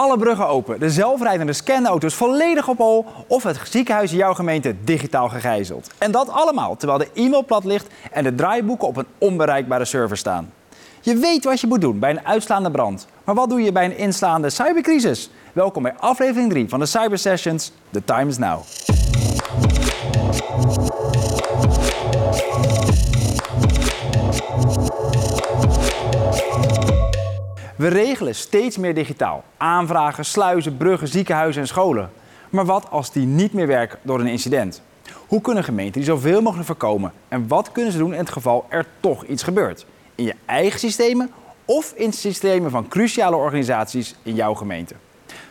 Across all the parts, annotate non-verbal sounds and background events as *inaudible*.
Alle bruggen open, de zelfrijdende scanauto's volledig op hol of het ziekenhuis in jouw gemeente digitaal gegijzeld. En dat allemaal terwijl de e-mail plat ligt en de draaiboeken op een onbereikbare server staan. Je weet wat je moet doen bij een uitslaande brand. Maar wat doe je bij een inslaande cybercrisis? Welkom bij aflevering 3 van de Cyber Sessions. The time is now. We regelen steeds meer digitaal. Aanvragen, sluizen, bruggen, ziekenhuizen en scholen. Maar wat als die niet meer werken door een incident? Hoe kunnen gemeenten die zoveel mogelijk voorkomen? En wat kunnen ze doen in het geval er toch iets gebeurt? In je eigen systemen of in systemen van cruciale organisaties in jouw gemeente?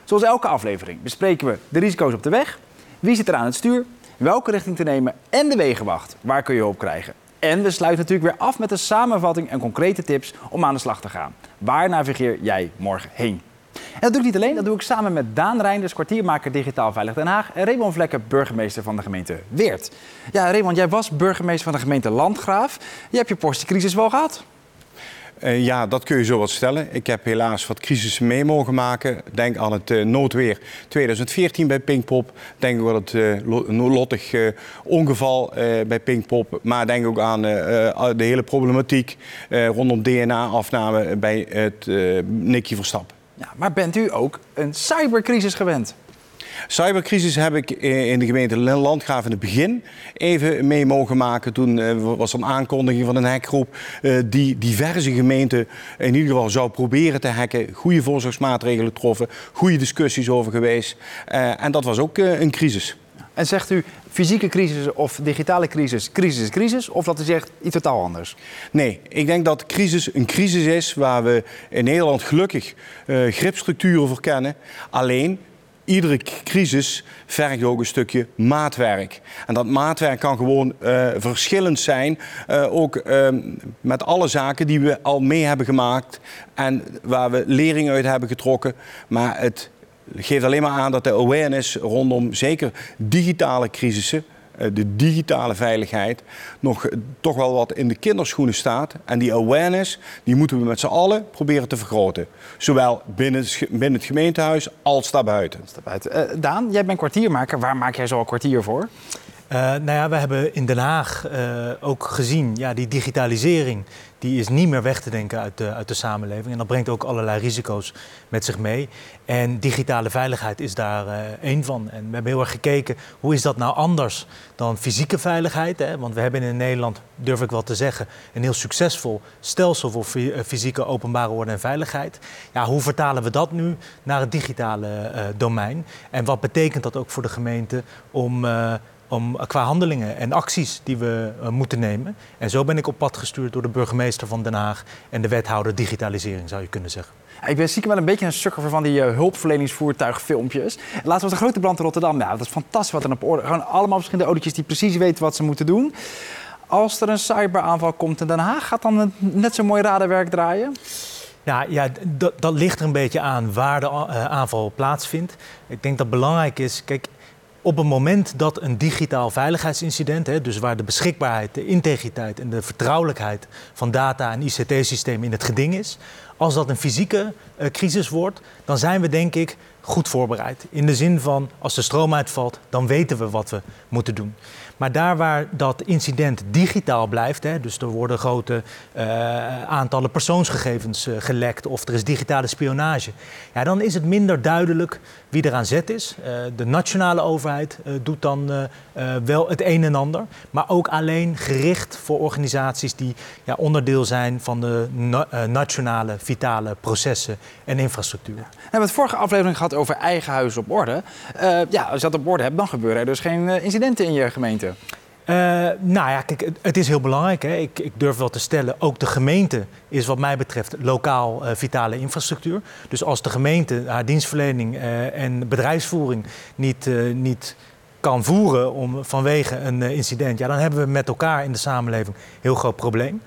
Zoals elke aflevering bespreken we de risico's op de weg, wie zit er aan het stuur, welke richting te nemen en de wegenwacht. Waar kun je hulp krijgen? En we sluiten natuurlijk weer af met een samenvatting en concrete tips om aan de slag te gaan. Waar navigeer jij morgen heen? En dat doe ik niet alleen, dat doe ik samen met Daan Reinders, kwartiermaker Digitaal Veilig Den Haag en Raymond Vlekken, burgemeester van de gemeente Weert. Ja, Raymond, jij was burgemeester van de gemeente Landgraaf. Je hebt je portiecrisis wel gehad. Uh, ja, dat kun je zo wat stellen. Ik heb helaas wat crisissen mee mogen maken. Denk aan het uh, noodweer 2014 bij Pinkpop. Denk aan het uh, ongeval bij Pinkpop. Maar denk ook aan de hele problematiek rondom DNA-afname bij het Nicky Verstappen. Ja, maar bent u ook een cybercrisis gewend? Cybercrisis heb ik in de gemeente Landgraaf in het begin even mee mogen maken. Toen eh, was er een aankondiging van een hackgroep eh, die diverse gemeenten in ieder geval zou proberen te hacken. Goede voorzorgsmaatregelen getroffen, goede discussies over geweest. Eh, en dat was ook een crisis. En zegt u fysieke crisis of digitale crisis, crisis is crisis? Of dat u zegt iets totaal anders? Nee, ik denk dat crisis een crisis is waar we in Nederland gelukkig uh, gripstructuren voor kennen. Alleen iedere crisis vergt ook een stukje maatwerk. En dat maatwerk kan gewoon uh, verschillend zijn. Uh, ook uh, met alle zaken die we al mee hebben gemaakt en waar we lering uit hebben getrokken. Maar het geeft alleen maar aan dat de awareness rondom zeker digitale crisissen eh, de digitale veiligheid nog eh, toch wel wat in de kinderschoenen staat. En die awareness die moeten we met z'n allen proberen te vergroten. Zowel binnen, het gemeentehuis als daarbuiten. Uh, Daan, jij bent kwartiermaker. Waar maak jij zo'n kwartier voor? Uh, nou ja, we hebben in Den Haag uh, ook gezien, ja, die digitalisering die is niet meer weg te denken uit de, uit de samenleving. En dat brengt ook allerlei risico's met zich mee. En digitale veiligheid is daar uh, één van. En we hebben heel erg gekeken, hoe is dat nou anders dan fysieke veiligheid? Hè? Want we hebben in Nederland, durf ik wel te zeggen, een heel succesvol stelsel voor fysieke openbare orde en veiligheid. Ja, hoe vertalen we dat nu naar het digitale domein? En wat betekent dat ook voor de gemeente om om, eh, qua handelingen en acties die we uh, moeten nemen. En zo ben ik op pad gestuurd door de burgemeester van Den Haag en de wethouder digitalisering, zou je kunnen zeggen. Ik ben stiekem wel een beetje een sukker van die uh, hulpverleningsvoertuigfilmpjes. Laten we de grote brand in Rotterdam. Ja, dat is fantastisch wat er op orde. Gewoon allemaal verschillende autootjes die precies weten wat ze moeten doen. Als er een cyberaanval komt in Den Haag, gaat dan net zo mooi radenwerk draaien? Nou ja, dat, dat ligt er een beetje aan waar de aanval plaatsvindt. Ik denk dat belangrijk is, kijk, op het moment dat een digitaal veiligheidsincident, hè, dus waar de beschikbaarheid, de integriteit en de vertrouwelijkheid van data en ICT-systemen in het geding is, als dat een fysieke uh, crisis wordt, dan zijn we denk ik goed voorbereid. In de zin van als de stroom uitvalt, dan weten we wat we moeten doen. Maar daar waar dat incident digitaal blijft, hè, dus er worden grote uh, aantallen persoonsgegevens uh, gelekt of er is digitale spionage, ja, dan is het minder duidelijk wie er aan zet is. Uh, de nationale overheid doet dan wel het een en ander, maar ook alleen gericht voor organisaties die ja, onderdeel zijn van de na nationale vitale processen en infrastructuur. We hebben het vorige aflevering gehad over eigen huis op orde. ja, als je dat op orde hebt, dan gebeuren er dus geen incidenten in je gemeente. Uh, nou ja, kijk, het, is heel belangrijk. Hè. Ik, ik, durf wel te stellen, ook de gemeente is wat mij betreft lokaal uh, vitale infrastructuur. Dus als de gemeente haar dienstverlening uh, en bedrijfsvoering niet, niet kan voeren om, vanwege een incident, ja, dan hebben we met elkaar in de samenleving een heel groot probleem.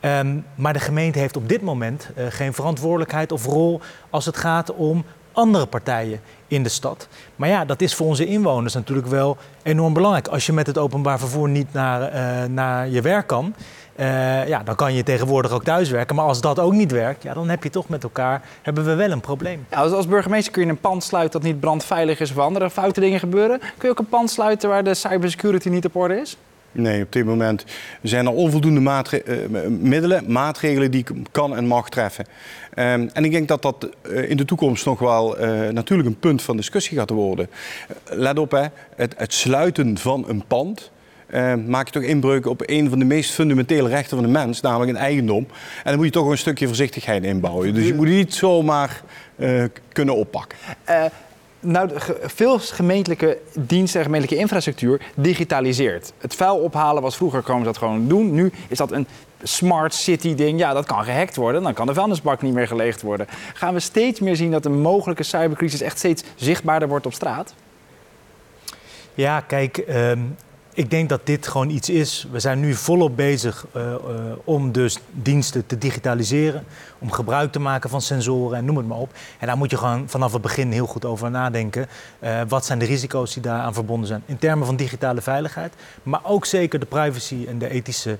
Um, maar de gemeente heeft op dit moment geen verantwoordelijkheid of rol als het gaat om andere partijen in de stad. Maar ja, dat is voor onze inwoners natuurlijk wel enorm belangrijk. Als je met het openbaar vervoer niet naar, uh, naar je werk kan, uh, ja, dan kan je tegenwoordig ook thuiswerken. Maar als dat ook niet werkt, ja, dan heb je toch met elkaar hebben we wel een probleem. Ja, als, als burgemeester kun je een pand sluiten dat niet brandveilig is of andere foute dingen gebeuren. Kun je ook een pand sluiten waar de cybersecurity niet op orde is? Nee, op dit moment zijn er onvoldoende uh, middelen, maatregelen die ik kan en mag treffen. Um, en ik denk dat dat uh, in de toekomst nog wel uh, natuurlijk een punt van discussie gaat worden. let op, hè, het, het sluiten van een pand uh, maak je toch inbreuk op een van de meest fundamentele rechten van de mens, namelijk een eigendom. En dan moet je toch een stukje voorzichtigheid inbouwen. Dus je moet niet zomaar kunnen oppakken. Nou, veel gemeentelijke diensten en gemeentelijke infrastructuur digitaliseert. Het vuil ophalen was vroeger, komen ze dat gewoon doen. Nu is dat een smart city ding. Ja, dat kan gehackt worden. Dan kan de vuilnisbak niet meer geleegd worden. Gaan we steeds meer zien dat een mogelijke cybercrisis echt steeds zichtbaarder wordt op straat? Ja, kijk, um, ik denk dat dit gewoon iets is. We zijn nu volop bezig uh, uh, om dus diensten te digitaliseren, om gebruik te maken van sensoren en noem het maar op. En daar moet je gewoon vanaf het begin heel goed over nadenken. Uh, wat zijn de risico's die daaraan verbonden zijn in termen van digitale veiligheid, maar ook zeker de privacy en de ethische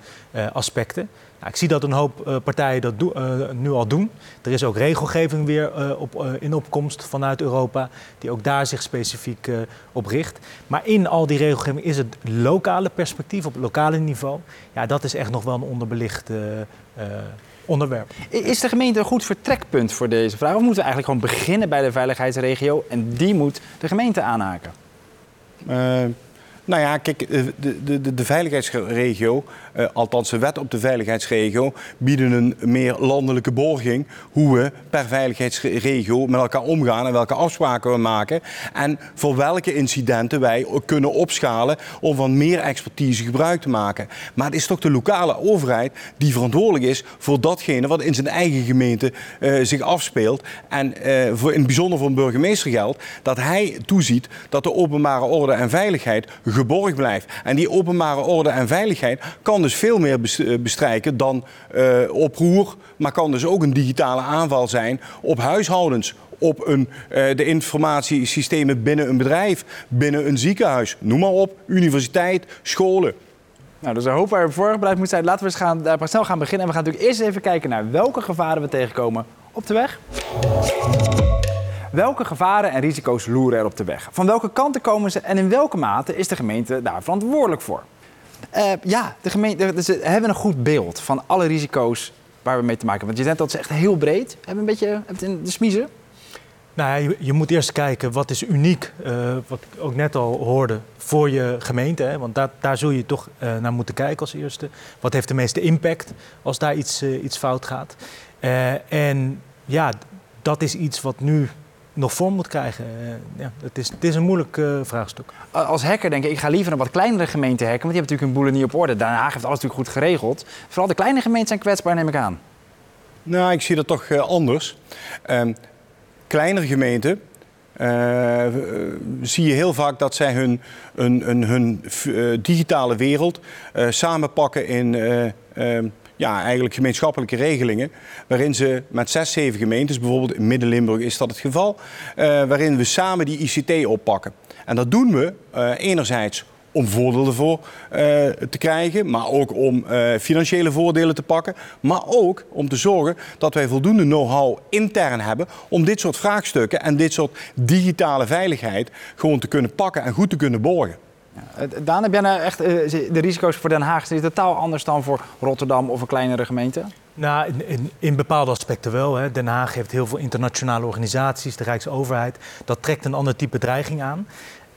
aspecten. Nou, ik zie dat een hoop uh, partijen dat do, uh, nu al doen. Er is ook regelgeving weer uh, op, in opkomst vanuit Europa, die ook daar zich specifiek op richt. Maar in al die regelgeving is het lokale perspectief, op het lokale niveau, ja, dat is echt nog wel een onderbelicht onderwerp. Is de gemeente een goed vertrekpunt voor deze vraag? Of moeten we eigenlijk gewoon beginnen bij de veiligheidsregio en die moet de gemeente aanhaken? Nou ja, kijk, de, de, de veiligheidsregio, uh, althans de wet op de veiligheidsregio, bieden een meer landelijke borging hoe we per veiligheidsregio met elkaar omgaan en welke afspraken we maken. En voor welke incidenten wij kunnen opschalen om van meer expertise gebruik te maken. Maar het is toch de lokale overheid die verantwoordelijk is voor datgene wat in zijn eigen gemeente uh, zich afspeelt. En voor, in het bijzonder voor een burgemeester geldt dat hij toeziet dat de openbare orde en veiligheid geborgd blijft. En die openbare orde en veiligheid kan dus veel meer bestrijken dan uh, oproer, maar kan dus ook een digitale aanval zijn op huishoudens, op een, uh, de informatiesystemen binnen een bedrijf, binnen een ziekenhuis, noem maar op, universiteit, scholen. Nou, dus een hoop waar we voorbereid moeten zijn. Laten we eens gaan, uh, snel gaan beginnen. En we gaan natuurlijk eerst even kijken naar welke gevaren we tegenkomen op de weg. Welke gevaren en risico's loeren er op de weg? Van welke kanten komen ze en in welke mate is de gemeente daar verantwoordelijk voor? Uh, ja, de gemeente, dus hebben een goed beeld van alle risico's waar we mee te maken hebben. Want je zegt dat ze echt heel breed. Hebben een beetje hebben het in de smiezen? Nou ja, je, je, moet eerst kijken wat is uniek, uh, wat ik ook net al hoorde, voor je gemeente. Hè? Want daar, daar zul je toch uh, naar moeten kijken als eerste. Wat heeft de meeste impact als daar iets, uh, iets fout gaat? en ja, dat is iets wat nu nog vorm moet krijgen. ja, het, is, het is een moeilijk uh, vraagstuk. Als hacker denk ik, ik ga liever een wat kleinere gemeente hacken, want die hebben natuurlijk hun boelen niet op orde. Den Haag heeft alles natuurlijk goed geregeld. Vooral de kleine gemeenten zijn kwetsbaar, neem ik aan. Nou, ik zie dat toch uh, anders. Uh, kleinere gemeenten uh, zie je heel vaak dat zij hun, hun, hun, hun digitale wereld samenpakken in ehm, ja, eigenlijk gemeenschappelijke regelingen. Waarin ze met zes, zeven gemeentes, bijvoorbeeld in Midden-Limburg is dat het geval, uh, waarin we samen die ICT oppakken. En dat doen we uh, enerzijds om voordelen voor uh, te krijgen, maar ook om financiële voordelen te pakken. Maar ook om te zorgen dat wij voldoende know-how intern hebben om dit soort vraagstukken en dit soort digitale veiligheid gewoon te kunnen pakken en goed te kunnen borgen. Ja, Daan, heb jij nou echt de risico's voor Den Haag zijn totaal anders dan voor Rotterdam of een kleinere gemeente? Nou, in, in, in bepaalde aspecten wel. Hè. Den Haag heeft heel veel internationale organisaties, de Rijksoverheid. Dat trekt een ander type dreiging aan.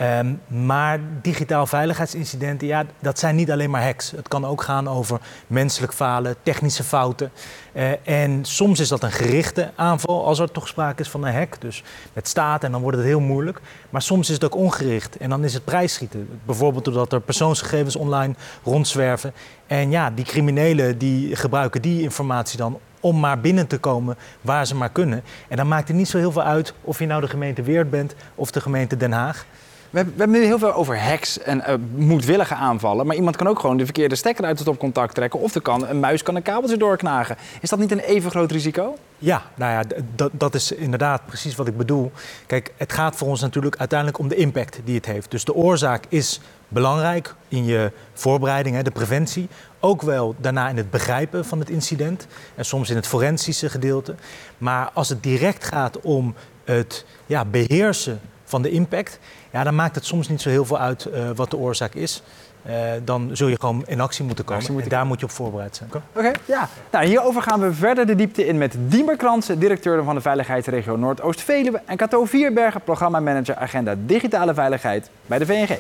Um, maar digitaal veiligheidsincidenten, ja, dat zijn niet alleen maar hacks. Het kan ook gaan over menselijk falen, technische fouten. Uh, en soms is dat een gerichte aanval als er toch sprake is van een hack. Dus met staat en dan wordt het heel moeilijk. Maar soms is het ook ongericht en dan is het prijsschieten. Bijvoorbeeld doordat er persoonsgegevens online rondzwerven. En ja, die criminelen die gebruiken die informatie dan om maar binnen te komen waar ze maar kunnen. En dan maakt het niet zo heel veel uit of je nou de gemeente Weert bent of de gemeente Den Haag. We hebben, nu heel veel over hacks en uh, moedwillige aanvallen. Maar iemand kan ook gewoon de verkeerde stekker uit het stopcontact trekken. Of er kan, een muis kan een kabeltje doorknagen. Is dat niet een even groot risico? Ja, nou ja, dat is inderdaad precies wat ik bedoel. Kijk, het gaat voor ons natuurlijk uiteindelijk om de impact die het heeft. Dus de oorzaak is belangrijk in je voorbereiding, de preventie. Ook wel daarna in het begrijpen van het incident en soms in het forensische gedeelte. Maar als het direct gaat om het ja, beheersen van de impact, ja, dan maakt het soms niet zo heel veel uit uh, wat de oorzaak is. Uh, dan zul je gewoon in actie moeten komen. Actie moet en daar moet je op voorbereid zijn. Oké, ja. Nou, hierover gaan we verder de diepte in met Diemer Kransen, directeur van de Veiligheidsregio Noordoost-Veluwe. En Cato Vierbergen, programmamanager Agenda Digitale Veiligheid bij de VNG.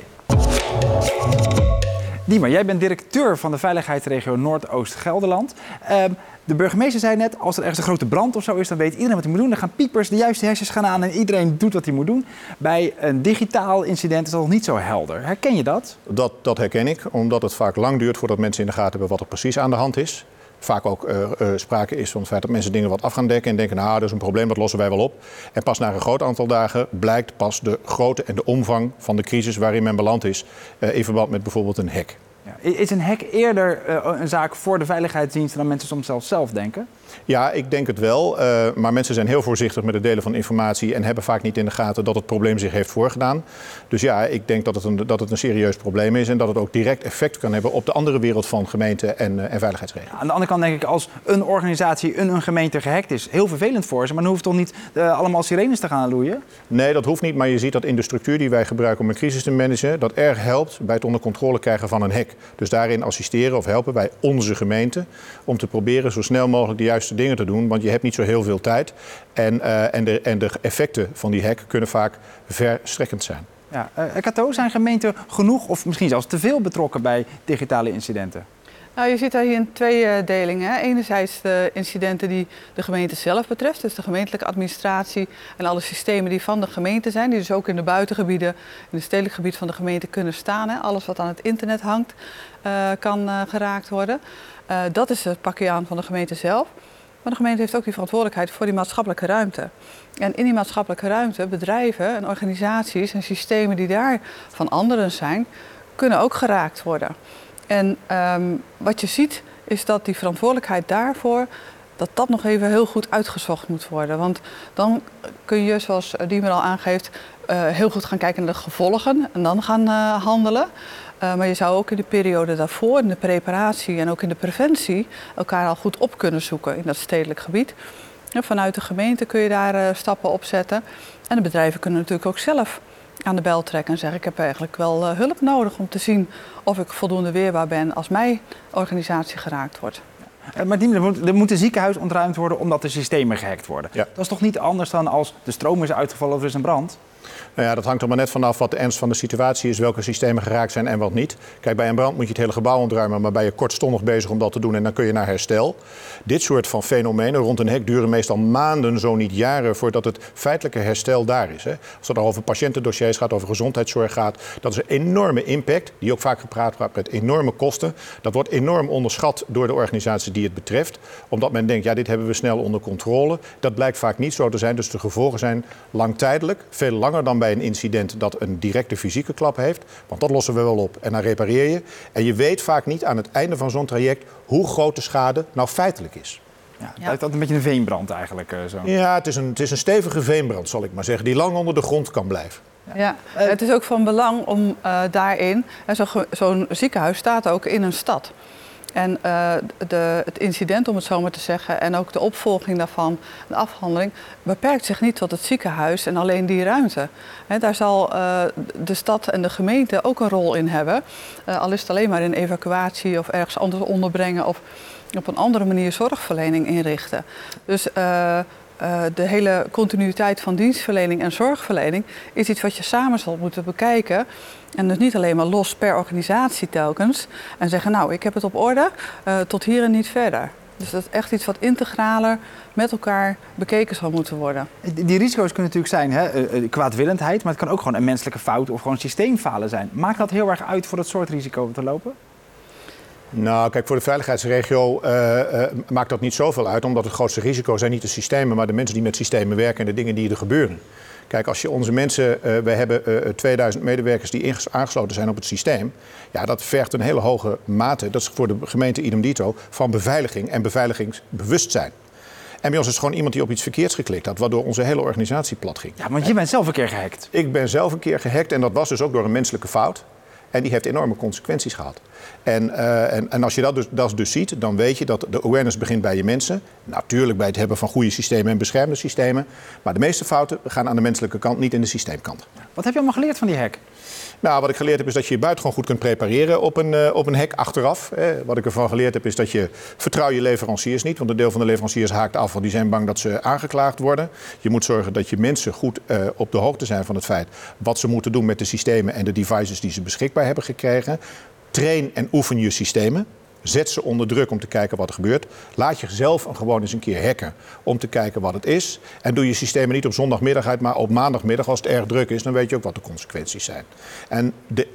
Diemer, jij bent directeur van de Veiligheidsregio Noordoost-Gelderland. Uh, de burgemeester zei net, als er ergens een grote brand of zo is, dan weet iedereen wat hij moet doen. Dan gaan piepers, de juiste hersens gaan aan en iedereen doet wat hij moet doen. Bij een digitaal incident is dat nog niet zo helder. Herken je dat? dat? Dat herken ik, omdat het vaak lang duurt voordat mensen in de gaten hebben wat er precies aan de hand is vaak ook uh, uh, sprake is van het feit dat mensen dingen wat af gaan dekken en denken, nou, dat is een probleem, dat lossen wij wel op. En pas na een groot aantal dagen blijkt pas de grootte en de omvang van de crisis waarin men beland is, uh, in verband met bijvoorbeeld een hack. Is een hack eerder een zaak voor de veiligheidsdiensten dan mensen soms zelf zelf denken? Ja, ik denk het wel. Uh, maar mensen zijn heel voorzichtig met het delen van informatie en hebben vaak niet in de gaten dat het probleem zich heeft voorgedaan. Dus ja, ik denk dat het een, dat het een serieus probleem is en dat het ook direct effect kan hebben op de andere wereld van gemeenten en, uh, en veiligheidsregio's. Ja, aan de andere kant denk ik, als een organisatie, een, een gemeente gehackt is, heel vervelend voor ze, maar dan hoeft toch niet uh, allemaal sirenes te gaan loeien? Nee, dat hoeft niet, maar je ziet dat in de structuur die wij gebruiken om een crisis te managen, dat erg helpt bij het onder controle krijgen van een hack. Dus daarin assisteren of helpen wij onze gemeente om te proberen zo snel mogelijk de juiste dingen te doen, want je hebt niet zo heel veel tijd. En, uh, en, de, en de effecten van die hack kunnen vaak verstrekkend zijn. Ja, uh, Kato, zijn gemeenten genoeg of misschien zelfs te veel betrokken bij digitale incidenten? Nou, je ziet daar hier in twee delingen. Hè. Enerzijds de incidenten die de gemeente zelf betreft, dus de gemeentelijke administratie en alle systemen die van de gemeente zijn, die dus ook in de buitengebieden, in het stedelijk gebied van de gemeente kunnen staan. Hè. Alles wat aan het internet hangt, uh, kan uh, geraakt worden. Uh, dat is het pakje aan van de gemeente zelf. Maar de gemeente heeft ook die verantwoordelijkheid voor die maatschappelijke ruimte. En in die maatschappelijke ruimte, bedrijven en organisaties en systemen die daar van anderen zijn, kunnen ook geraakt worden. En um, wat je ziet is dat die verantwoordelijkheid daarvoor, dat dat nog even heel goed uitgezocht moet worden. Want dan kun je, zoals Diemer al aangeeft, uh, heel goed gaan kijken naar de gevolgen en dan gaan uh, handelen. Uh, maar je zou ook in de periode daarvoor, in de preparatie en ook in de preventie, elkaar al goed op kunnen zoeken in dat stedelijk gebied. En vanuit de gemeente kun je daar uh, stappen op zetten. En de bedrijven kunnen natuurlijk ook zelf aan de bel trekken en zeggen: Ik heb eigenlijk wel uh, hulp nodig om te zien of ik voldoende weerbaar ben als mijn organisatie geraakt wordt. Maar er moet een ziekenhuis ontruimd worden omdat de systemen gehackt worden. Ja. Dat is toch niet anders dan als de stroom is uitgevallen of er is een brand? Nou ja, dat hangt er maar net vanaf wat de ernst van de situatie is, welke systemen geraakt zijn en wat niet. Kijk, bij een brand moet je het hele gebouw ontruimen, maar ben je kortstondig bezig om dat te doen en dan kun je naar herstel. Dit soort van fenomenen rond een hek duren meestal maanden, zo niet jaren, voordat het feitelijke herstel daar is. Hè. Als het over patiëntendossiers gaat, over gezondheidszorg gaat, dat is een enorme impact, die ook vaak gepraat wordt met enorme kosten. Dat wordt enorm onderschat door de organisatie die het betreft, omdat men denkt, ja, dit hebben we snel onder controle. Dat blijkt vaak niet zo te zijn, dus de gevolgen zijn langtijdelijk, veel langer dan bij een incident dat een directe fysieke klap heeft. Want dat lossen we wel op en dan repareer je. En je weet vaak niet aan het einde van zo'n traject hoe groot de schade nou feitelijk is. Ja, het lijkt altijd een beetje een veenbrand eigenlijk. Uh, zo. Ja, het is, een, het is een stevige veenbrand, zal ik maar zeggen, die lang onder de grond kan blijven. Ja, ja. Uh, het is ook van belang om uh, daarin, zo'n zo ziekenhuis staat ook in een stad. En uh, de, het incident, om het zo maar te zeggen, en ook de opvolging daarvan, de afhandeling, beperkt zich niet tot het ziekenhuis en alleen die ruimte. Daar zal uh, de stad en de gemeente ook een rol in hebben. Uh, al is het alleen maar in evacuatie of ergens anders onderbrengen of op een andere manier zorgverlening inrichten. Dus de hele continuïteit van dienstverlening en zorgverlening is iets wat je samen zal moeten bekijken. En dus niet alleen maar los per organisatie telkens. En zeggen, nou, ik heb het op orde, uh, tot hier en niet verder. Dus dat is echt iets wat integraler met elkaar bekeken zal moeten worden. Die risico's kunnen natuurlijk zijn hè, kwaadwillendheid, maar het kan ook gewoon een menselijke fout of gewoon systeemfalen zijn. Maakt dat heel erg uit voor dat soort risico te lopen? Nou, kijk, voor de veiligheidsregio uh, uh, maakt dat niet zoveel uit, omdat het grootste risico zijn niet de systemen, maar de mensen die met systemen werken en de dingen die er gebeuren. Kijk, als je onze mensen, uh, we hebben uh, 2000 medewerkers die aangesloten zijn op het systeem. Ja, dat vergt een hele hoge mate, dat is voor de gemeente idem dito, van beveiliging en beveiligingsbewustzijn. En bij ons is het gewoon iemand die op iets verkeerds geklikt had, waardoor onze hele organisatie plat ging. Ja, want je bent zelf een keer gehackt. Ik ben zelf een keer gehackt en dat was dus ook door een menselijke fout. En die heeft enorme consequenties gehad. En, uh, en, en, als je dat dus, dat dus ziet, dan weet je dat de awareness begint bij je mensen. Natuurlijk bij het hebben van goede systemen en beschermde systemen. Maar de meeste fouten gaan aan de menselijke kant, niet in de systeemkant. Wat heb je allemaal geleerd van die hack? Nou, wat ik geleerd heb is dat je je buitengewoon goed kunt prepareren op een, uh, op een hek achteraf. Eh, wat ik ervan geleerd heb is dat je vertrouw je leveranciers niet. Want een deel van de leveranciers haakt af, want die zijn bang dat ze aangeklaagd worden. Je moet zorgen dat je mensen goed uh, op de hoogte zijn van het feit wat ze moeten doen met de systemen en de devices die ze beschikbaar hebben gekregen. Train en oefen je systemen. Zet ze onder druk om te kijken wat er gebeurt. Laat jezelf gewoon eens een keer hacken om te kijken wat het is. En doe je systemen niet op zondagmiddag uit, maar op maandagmiddag als het erg druk is. Dan weet je ook wat de consequenties zijn. En de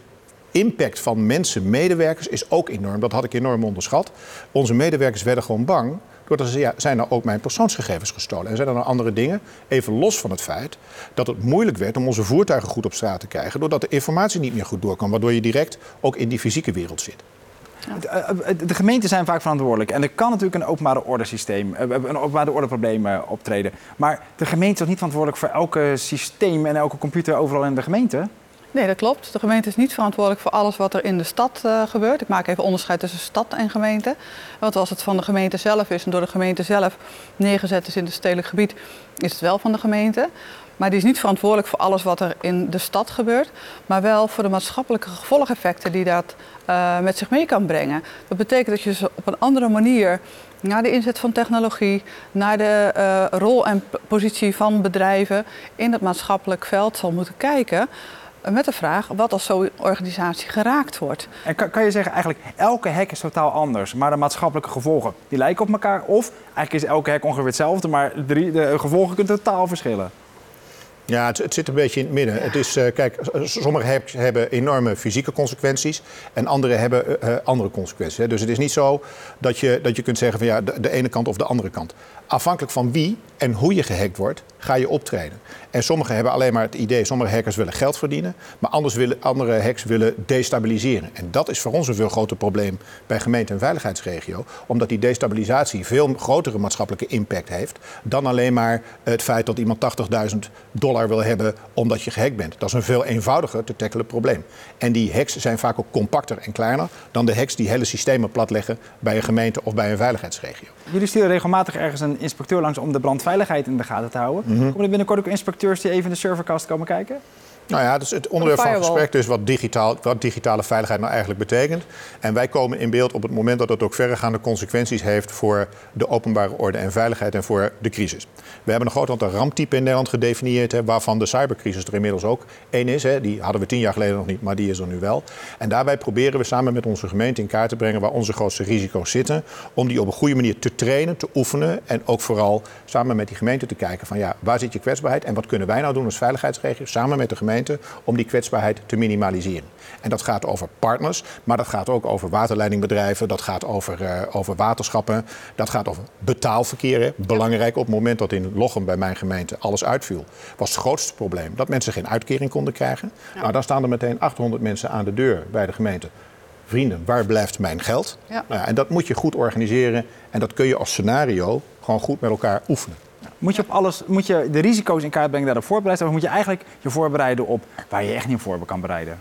impact van mensen, medewerkers, is ook enorm. Dat had ik enorm onderschat. Onze medewerkers werden gewoon bang. Doordat ze, ja, zijn er ook mijn persoonsgegevens gestolen? En zijn er dan andere dingen? Even los van het feit dat het moeilijk werd om onze voertuigen goed op straat te krijgen. Doordat de informatie niet meer goed doorkwam. Waardoor je direct ook in die fysieke wereld zit. De gemeenten zijn vaak verantwoordelijk. En er kan natuurlijk een openbare ordesysteem, eh, een openbare ordeprobleem eh, optreden. Maar de gemeente is toch niet verantwoordelijk voor elke systeem en elke computer overal in de gemeente? Nee, dat klopt. De gemeente is niet verantwoordelijk voor alles wat er in de stad uh, gebeurt. Ik maak even onderscheid tussen stad en gemeente. Want als het van de gemeente zelf is en door de gemeente zelf neergezet is in het stedelijk gebied, is het wel van de gemeente. Maar die is niet verantwoordelijk voor alles wat er in de stad gebeurt, maar wel voor de maatschappelijke gevolgeffecten die dat uh, met zich mee kan brengen. Dat betekent dat je ze op een andere manier naar de inzet van technologie, naar de uh, rol en positie van bedrijven in het maatschappelijk veld zal moeten kijken. Met de vraag wat als zo'n organisatie geraakt wordt. En kan, kan, je zeggen, eigenlijk elke hack is totaal anders, maar de maatschappelijke gevolgen die lijken op elkaar? Of eigenlijk is elke hack ongeveer hetzelfde, maar de gevolgen kunnen totaal verschillen? Ja, het, zit een beetje in het midden. Het is, uh, kijk, sommige hacks hebben enorme fysieke consequenties en andere hebben uh, andere consequenties. Dus het is niet zo dat je, dat je kunt zeggen van ja, de, de ene kant of de andere kant. Afhankelijk van wie en hoe je gehackt wordt, ga je optreden. En sommigen hebben alleen maar het idee, sommige hackers willen geld verdienen, maar anders willen, andere hacks willen destabiliseren. En dat is voor ons een veel groter probleem bij gemeente- en veiligheidsregio, omdat die destabilisatie veel grotere maatschappelijke impact heeft dan alleen maar het feit dat iemand 80.000 dollar wil hebben omdat je gehackt bent. Dat is een veel eenvoudiger te tackelen probleem. En die hacks zijn vaak ook compacter en kleiner dan de hacks die hele systemen platleggen bij een gemeente of bij een veiligheidsregio. Jullie sturen regelmatig ergens een inspecteur langs om de brandveiligheid in de gaten te houden. Mm -hmm. Komen er binnenkort ook inspecteurs die even in de serverkast komen kijken? Nou ja, dus het onderwerp van het gesprek is wat, digitaal, wat digitale veiligheid nou eigenlijk betekent. En wij komen in beeld op het moment dat het ook verregaande consequenties heeft voor de openbare orde en veiligheid en voor de crisis. We hebben een groot aantal ramptypen in Nederland gedefinieerd, hè, waarvan de cybercrisis er inmiddels ook één is. Hè. Die hadden we tien jaar geleden nog niet, maar die is er nu wel. En daarbij proberen we samen met onze gemeente in kaart te brengen waar onze grootste risico's zitten. Om die op een goede manier te trainen, te oefenen en ook vooral samen met die gemeente te kijken van ja, waar zit je kwetsbaarheid en wat kunnen wij nou doen als veiligheidsregio samen met de gemeente om die kwetsbaarheid te minimaliseren. En dat gaat over partners, maar dat gaat ook over waterleidingbedrijven, dat gaat over, uh, over waterschappen, dat gaat over betaalverkeer. Hè. Belangrijk op het moment dat in Lochem bij mijn gemeente alles uitviel, was het grootste probleem dat mensen geen uitkering konden krijgen. Ja. Nou, dan staan er meteen 800 mensen aan de deur bij de gemeente. Vrienden, waar blijft mijn geld? Ja. Nou ja, en dat moet je goed organiseren en dat kun je als scenario gewoon goed met elkaar oefenen. Moet je op alles, moet je de risico's in kaart brengen, daarop voorbereid? Of moet je eigenlijk je voorbereiden op waar je echt niet voor kan bereiden?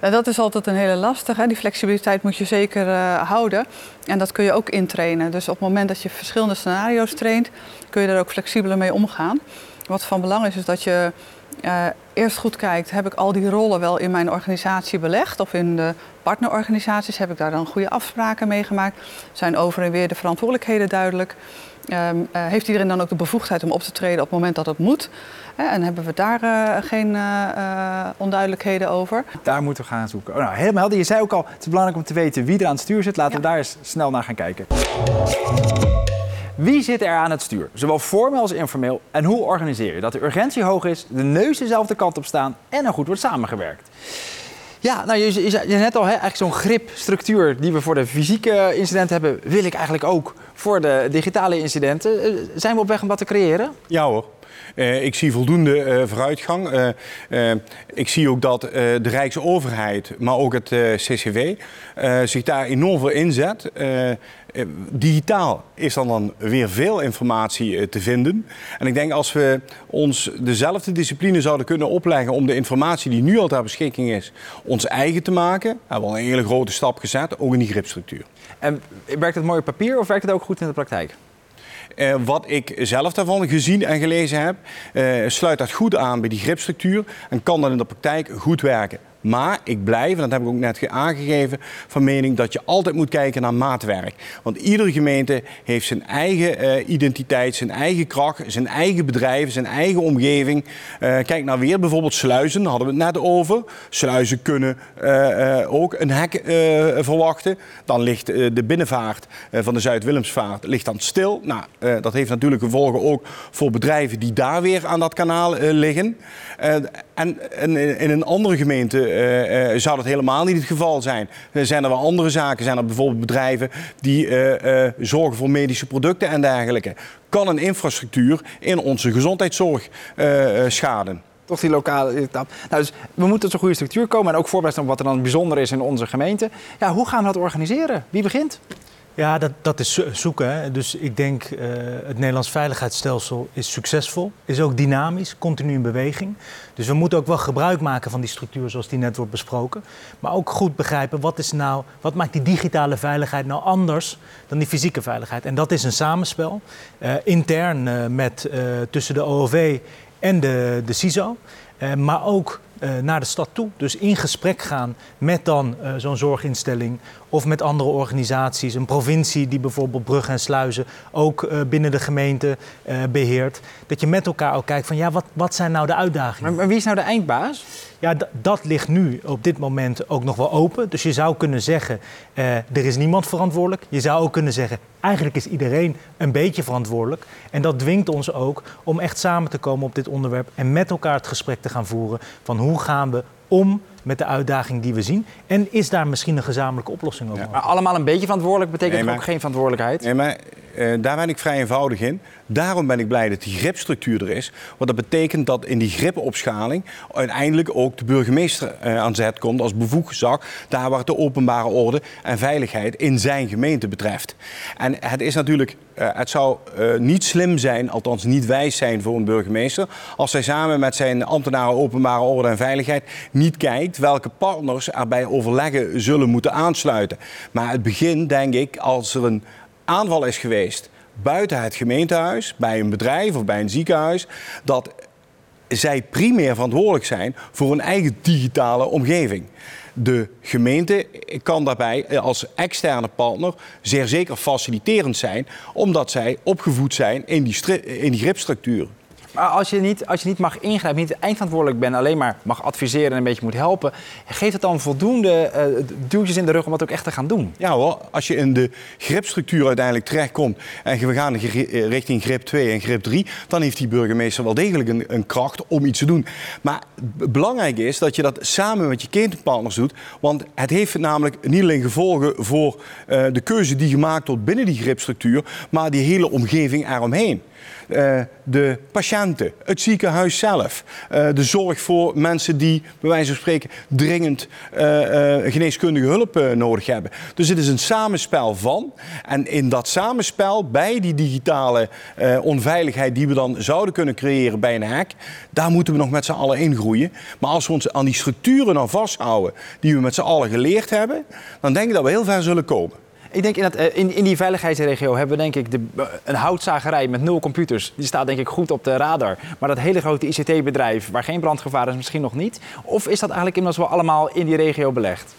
Nou, dat is altijd een hele lastige. Die flexibiliteit moet je zeker uh, houden. En dat kun je ook intrainen. Dus op het moment dat je verschillende scenario's traint, kun je daar ook flexibeler mee omgaan. Wat van belang is, is dat je uh, eerst goed kijkt, heb ik al die rollen wel in mijn organisatie belegd? Of in de partnerorganisaties heb ik daar dan goede afspraken mee gemaakt? Zijn over en weer de verantwoordelijkheden duidelijk? Um, uh, heeft iedereen dan ook de bevoegdheid om op te treden op het moment dat het moet? Uh, en hebben we daar uh, geen onduidelijkheden over? Daar moeten we gaan zoeken. Oh, nou, helemaal helder. Je zei ook al, het is belangrijk om te weten wie er aan het stuur zit. Laten ja. we daar eens snel naar gaan kijken. Wie zit er aan het stuur? Zowel formeel als informeel. En hoe organiseer je dat de urgentie hoog is, de neus dezelfde kant op staan en er goed wordt samengewerkt? Ja, nou, je, je net al, hè, eigenlijk zo'n gripstructuur die we voor de fysieke incidenten hebben, wil ik eigenlijk ook voor de digitale incidenten. Zijn we op weg om dat te creëren? Ja hoor. Uh, ik zie voldoende uh, vooruitgang. Ik zie ook dat de Rijksoverheid, maar ook het CCW, zich daar enorm voor inzet. Digitaal is dan, dan weer veel informatie te vinden. En ik denk als we ons dezelfde discipline zouden kunnen opleggen om de informatie die nu al ter beschikking is, ons eigen te maken, hebben we al een hele grote stap gezet, ook in die gripstructuur. En werkt het mooi op papier of werkt het ook goed in de praktijk? Uh, wat ik zelf daarvan gezien en gelezen heb, uh, sluit dat goed aan bij die gripstructuur en kan dat in de praktijk goed werken. Maar ik blijf, en dat heb ik ook net aangegeven, van mening dat je altijd moet kijken naar maatwerk. Want iedere gemeente heeft zijn eigen uh, identiteit, zijn eigen kracht, zijn eigen bedrijven, zijn eigen omgeving. Uh, kijk nou weer bijvoorbeeld sluizen, daar hadden we het net over. Sluizen kunnen uh, ook een hek verwachten. Dan ligt de binnenvaart van de Zuid-Willemsvaart ligt dan stil. Nou, dat heeft natuurlijk gevolgen ook voor bedrijven die daar weer aan dat kanaal liggen. en in, in een andere gemeente uh, uh, zou dat helemaal niet het geval zijn. Zijn er wel andere zaken. Zijn er bijvoorbeeld bedrijven die uh, zorgen voor medische producten en dergelijke. Kan een infrastructuur in onze gezondheidszorg schaden? Toch die lokale. Nou, dus we moeten tot een goede structuur komen en ook voorbereid op wat er dan bijzonder is in onze gemeente. Ja, hoe gaan we dat organiseren? Wie begint? Ja, dat, dat is zoeken. Hè. Dus ik denk uh, het Nederlands veiligheidsstelsel is succesvol, is ook dynamisch, continu in beweging. Dus we moeten ook wel gebruik maken van die structuur zoals die net wordt besproken. Maar ook goed begrijpen wat, is nou, wat maakt die digitale veiligheid nou anders dan die fysieke veiligheid. En dat is een samenspel, uh, intern uh, met, tussen de OOV en de, de CISO. maar ook naar de stad toe. Dus in gesprek gaan met dan zo'n zorginstelling of met andere organisaties. Een provincie die bijvoorbeeld bruggen en sluizen ook uh, binnen de gemeente beheert. Dat je met elkaar ook kijkt van ja, wat, wat zijn nou de uitdagingen? Maar, maar wie is nou de eindbaas? Ja, dat ligt nu op dit moment ook nog wel open. Dus je zou kunnen zeggen, er is niemand verantwoordelijk. Je zou ook kunnen zeggen, eigenlijk is iedereen een beetje verantwoordelijk. En dat dwingt ons ook om echt samen te komen op dit onderwerp en met elkaar het gesprek te gaan voeren van hoe gaan we om met de uitdaging die we zien? En is daar misschien een gezamenlijke oplossing over? Ja, maar allemaal een beetje verantwoordelijk betekent nee, ook geen verantwoordelijkheid? Nee, maar uh, daar ben ik vrij eenvoudig in. Daarom ben ik blij dat die gripstructuur er is. Want dat betekent dat in die gripopschaling uiteindelijk ook de burgemeester uh, aan zet komt als bevoegd gezag. Daar waar de openbare orde en veiligheid in zijn gemeente betreft. En het is natuurlijk, uh, het zou niet slim zijn, althans niet wijs zijn voor een burgemeester, als hij samen met zijn ambtenaren openbare orde en veiligheid niet kijkt welke partners er bij overleggen zullen moeten aansluiten. Maar het begin, denk ik, als er een aanval is geweest buiten het gemeentehuis, bij een bedrijf of bij een ziekenhuis, dat zij primair verantwoordelijk zijn voor hun eigen digitale omgeving. De gemeente kan daarbij als externe partner zeer zeker faciliterend zijn, omdat zij opgevoed zijn in die, in die gripstructuur. Maar als je, niet, als je niet mag ingrijpen, niet eindverantwoordelijk bent, alleen maar mag adviseren en een beetje moet helpen, geeft het dan voldoende uh, duwtjes in de rug om dat ook echt te gaan doen? Ja hoor, als je in de gripstructuur uiteindelijk terechtkomt en we gaan eh, richting grip 2 en grip 3, dan heeft die burgemeester wel degelijk een, een kracht om iets te doen. Maar belangrijk is dat je dat samen met je ketenpartners doet, want het heeft namelijk niet alleen gevolgen voor uh, de keuze die gemaakt wordt binnen die gripstructuur, maar die hele omgeving eromheen. Uh, de patiënten, het ziekenhuis zelf, uh, de zorg voor mensen die, bij wijze van spreken, dringend uh, geneeskundige hulp nodig hebben. Dus het is een samenspel van. En in dat samenspel, bij die digitale onveiligheid die we dan zouden kunnen creëren bij een hack, daar moeten we nog met z'n allen in groeien. Maar als we ons aan die structuren aan vasthouden die we met z'n allen geleerd hebben, dan denk ik dat we heel ver zullen komen. Ik denk in, dat, eh, in, in die veiligheidsregio hebben we denk ik de, eh, een houtzagerij met nul computers. Die staat denk ik goed op de radar. Maar dat hele grote ICT-bedrijf waar geen brandgevaar is misschien nog niet. Of is dat eigenlijk inmiddels wel allemaal in die regio belegd?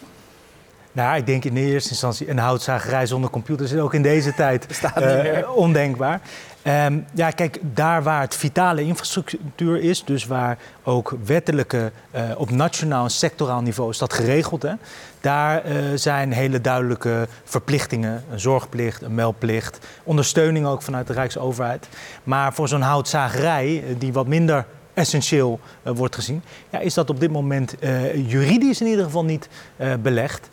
Nou, ik denk in de eerste instantie een houtzagerij zonder computers is ook in deze tijd *laughs* uh, ondenkbaar. Um, ja, kijk, daar waar het vitale infrastructuur is, dus waar ook wettelijke, uh, op nationaal en sectoraal niveau is dat geregeld, hè, daar uh, zijn hele duidelijke verplichtingen. Een zorgplicht, een meldplicht, ondersteuning ook vanuit de Rijksoverheid. Maar voor zo'n houtzagerij, die wat minder essentieel wordt gezien, ja, is dat op dit moment juridisch in ieder geval niet belegd.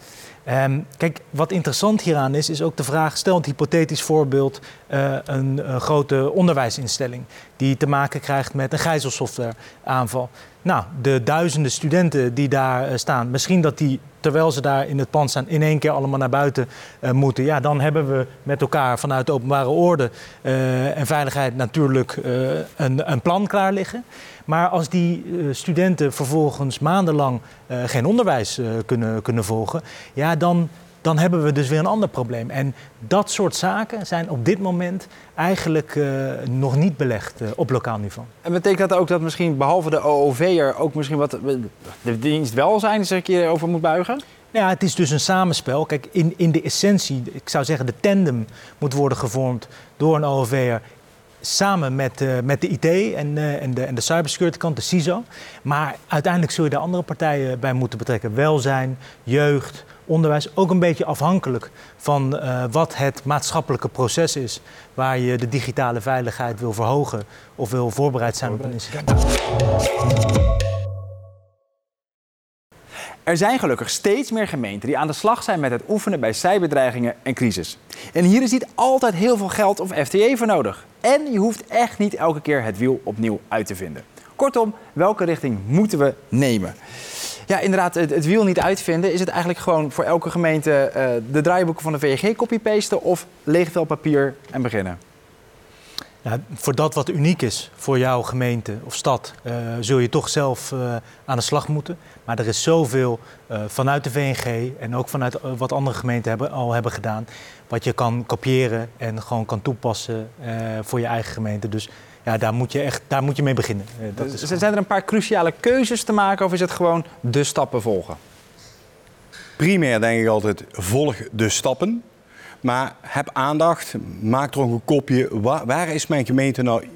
Ehm, kijk, wat interessant hieraan is, is ook de vraag: stel een hypothetisch voorbeeld, uh, een, grote onderwijsinstelling die te maken krijgt met een gijzelsoftwareaanval. Nou, de duizenden studenten die daar uh, staan, misschien dat die terwijl ze daar in het pand staan, in één keer allemaal naar buiten uh, moeten. Ja, dan hebben we met elkaar vanuit de openbare orde en veiligheid natuurlijk een, een, plan klaar liggen. Maar als die studenten vervolgens maandenlang geen onderwijs kunnen, kunnen volgen, ja, dan, dan hebben we dus weer een ander probleem. En dat soort zaken zijn op dit moment eigenlijk uh, nog niet belegd uh, op lokaal niveau. En betekent dat ook dat misschien behalve de OOV er ook misschien wat de dienst welzijn zich een keer over moet buigen? Ja, het is dus een samenspel. Kijk, in, in de essentie, ik zou zeggen, de tandem moet worden gevormd door een OOV'er samen met, uh, met de IT en, uh, en, de, en de cybersecurity kant, de CISO. Maar uiteindelijk zul je de andere partijen bij moeten betrekken. Welzijn, jeugd, onderwijs. Ook een beetje afhankelijk van uh, wat het maatschappelijke proces is waar je de digitale veiligheid wil verhogen of wil voorbereid zijn op een incident. Er zijn gelukkig steeds meer gemeenten die aan de slag zijn met het oefenen bij cyberdreigingen en crisis. En hier is niet altijd heel veel geld of FTE voor nodig. En je hoeft echt niet elke keer het wiel opnieuw uit te vinden. Kortom, welke richting moeten we nemen? Ja, inderdaad, het, wiel niet uitvinden. Is het eigenlijk gewoon voor elke gemeente uh, de draaiboeken van de VNG copy-pasten of leeg vel papier en beginnen? Ja, voor dat wat uniek is voor jouw gemeente of stad, uh, zul je toch zelf uh, aan de slag moeten. Maar er is zoveel uh, vanuit de VNG en ook vanuit wat andere gemeenten hebben, al hebben gedaan, wat je kan kopiëren en gewoon kan toepassen voor je eigen gemeente. Dus ja, daar moet je echt daar moet je mee beginnen. Dat is Zijn er een paar cruciale keuzes te maken of is het gewoon de stappen volgen? Primair denk ik altijd, volg de stappen. Maar heb aandacht, maak er ook een kopje. Waar, waar is mijn gemeente nou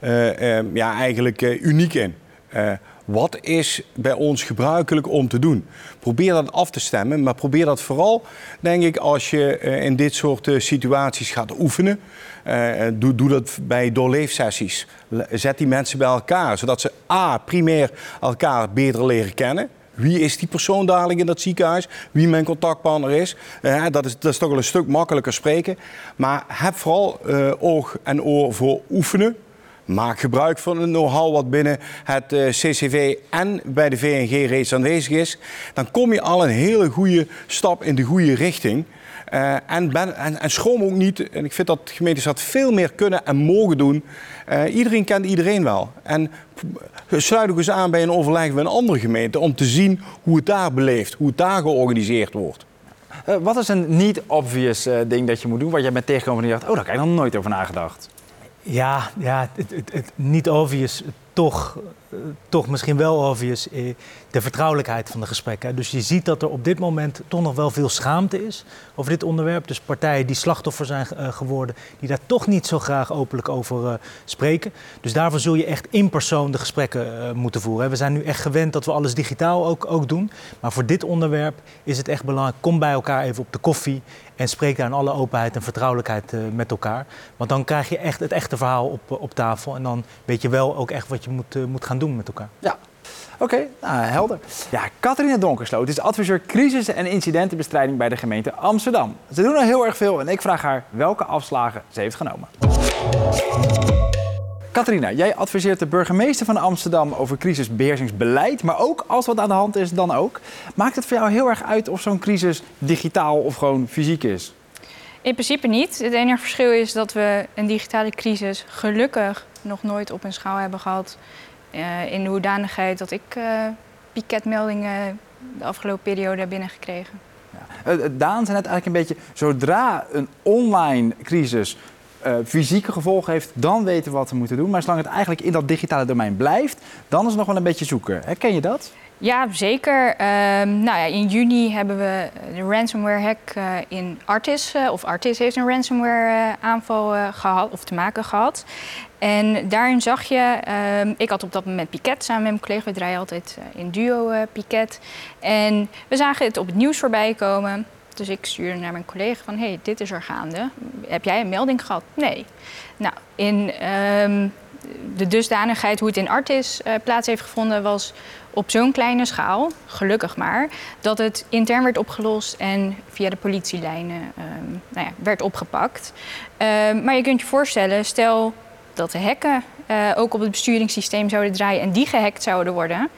uh, uh, ja, eigenlijk uh, uniek in? Wat is bij ons gebruikelijk om te doen? Probeer dat af te stemmen, maar probeer dat vooral, denk ik, als je in dit soort situaties gaat oefenen. doe, doe dat bij doorleefsessies. Zet die mensen bij elkaar, zodat ze A, primair elkaar beter leren kennen. Wie is die persoon dadelijk in dat ziekenhuis? Wie mijn contactpartner is? Dat is? Dat is toch wel een stuk makkelijker spreken. Maar heb vooral oog en oor voor oefenen. Maak gebruik van het know-how wat binnen het uh, CCV en bij de VNG reeds aanwezig is. Dan kom je al een hele goede stap in de goede richting. Uh, en, en, en, schroom ook niet. En ik vind dat gemeentes dat veel meer kunnen en mogen doen. Uh, iedereen kent iedereen wel. En sluit ook eens aan bij een overleg met een andere gemeente om te zien hoe het daar beleeft, hoe het daar georganiseerd wordt. Wat is een niet-obvious ding dat je moet doen, waar jij bent tegengekomen en je dacht, oh, daar heb ik nog nooit over nagedacht? Ja, ja het, het, het niet obvious, toch, toch misschien wel obvious, de vertrouwelijkheid van de gesprekken. Dus je ziet dat er op dit moment toch nog wel veel schaamte is over dit onderwerp. Dus partijen die slachtoffer zijn geworden, die daar toch niet zo graag openlijk over uh, spreken. Dus daarvoor zul je echt in persoon de gesprekken moeten voeren. We zijn nu echt gewend dat we alles digitaal ook, ook doen. Maar voor dit onderwerp is het echt belangrijk, kom bij elkaar even op de koffie en spreek daar in alle openheid en vertrouwelijkheid met elkaar. Want dan krijg je echt het echte verhaal op, op tafel. En dan weet je wel ook echt wat je moet, moet gaan doen met elkaar. Ja. Oké, okay, nou, helder. Ja, Catharina Donkersloot is adviseur crisis- en incidentenbestrijding bij de gemeente Amsterdam. Ze doen al heel erg veel en ik vraag haar welke afslagen ze heeft genomen. Catharina, jij adviseert de burgemeester van Amsterdam over crisisbeheersingsbeleid, maar ook als wat aan de hand is, dan ook. Maakt het voor jou heel erg uit of zo'n crisis digitaal of gewoon fysiek is? In principe niet. Het enige verschil is dat we een digitale crisis gelukkig nog nooit op een schaal hebben gehad. Uh, in de hoedanigheid dat ik uh, de afgelopen periode heb binnengekregen. Ja. Uh, Daan zei net eigenlijk een beetje, zodra een online crisis fysieke gevolgen heeft, dan weten we wat we moeten doen. Maar zolang het eigenlijk in dat digitale domein blijft, dan is het nog wel een beetje zoeken. Herken je dat? Ja, zeker. Um, nou ja, in juni hebben we de ransomware hack uh, in Artis, uh, of Artis heeft een ransomware aanval gehad, of te maken gehad. En daarin zag je, um, ik had op dat moment Piket samen met mijn collega, we draaien altijd in duo Piket. En we zagen het op het nieuws voorbij komen. Dus ik stuurde naar mijn collega van, hey, dit is er gaande. Heb jij een melding gehad? Nee. Nou, in, um, de dusdanigheid hoe het in Artis eh, plaats heeft gevonden was op zo'n kleine schaal, gelukkig maar, dat het intern werd opgelost en via de politielijnen ehm, nou ja, werd opgepakt. Ehm, maar je kunt je voorstellen, stel dat de hekken eh, ook op het besturingssysteem zouden draaien en die gehackt zouden worden.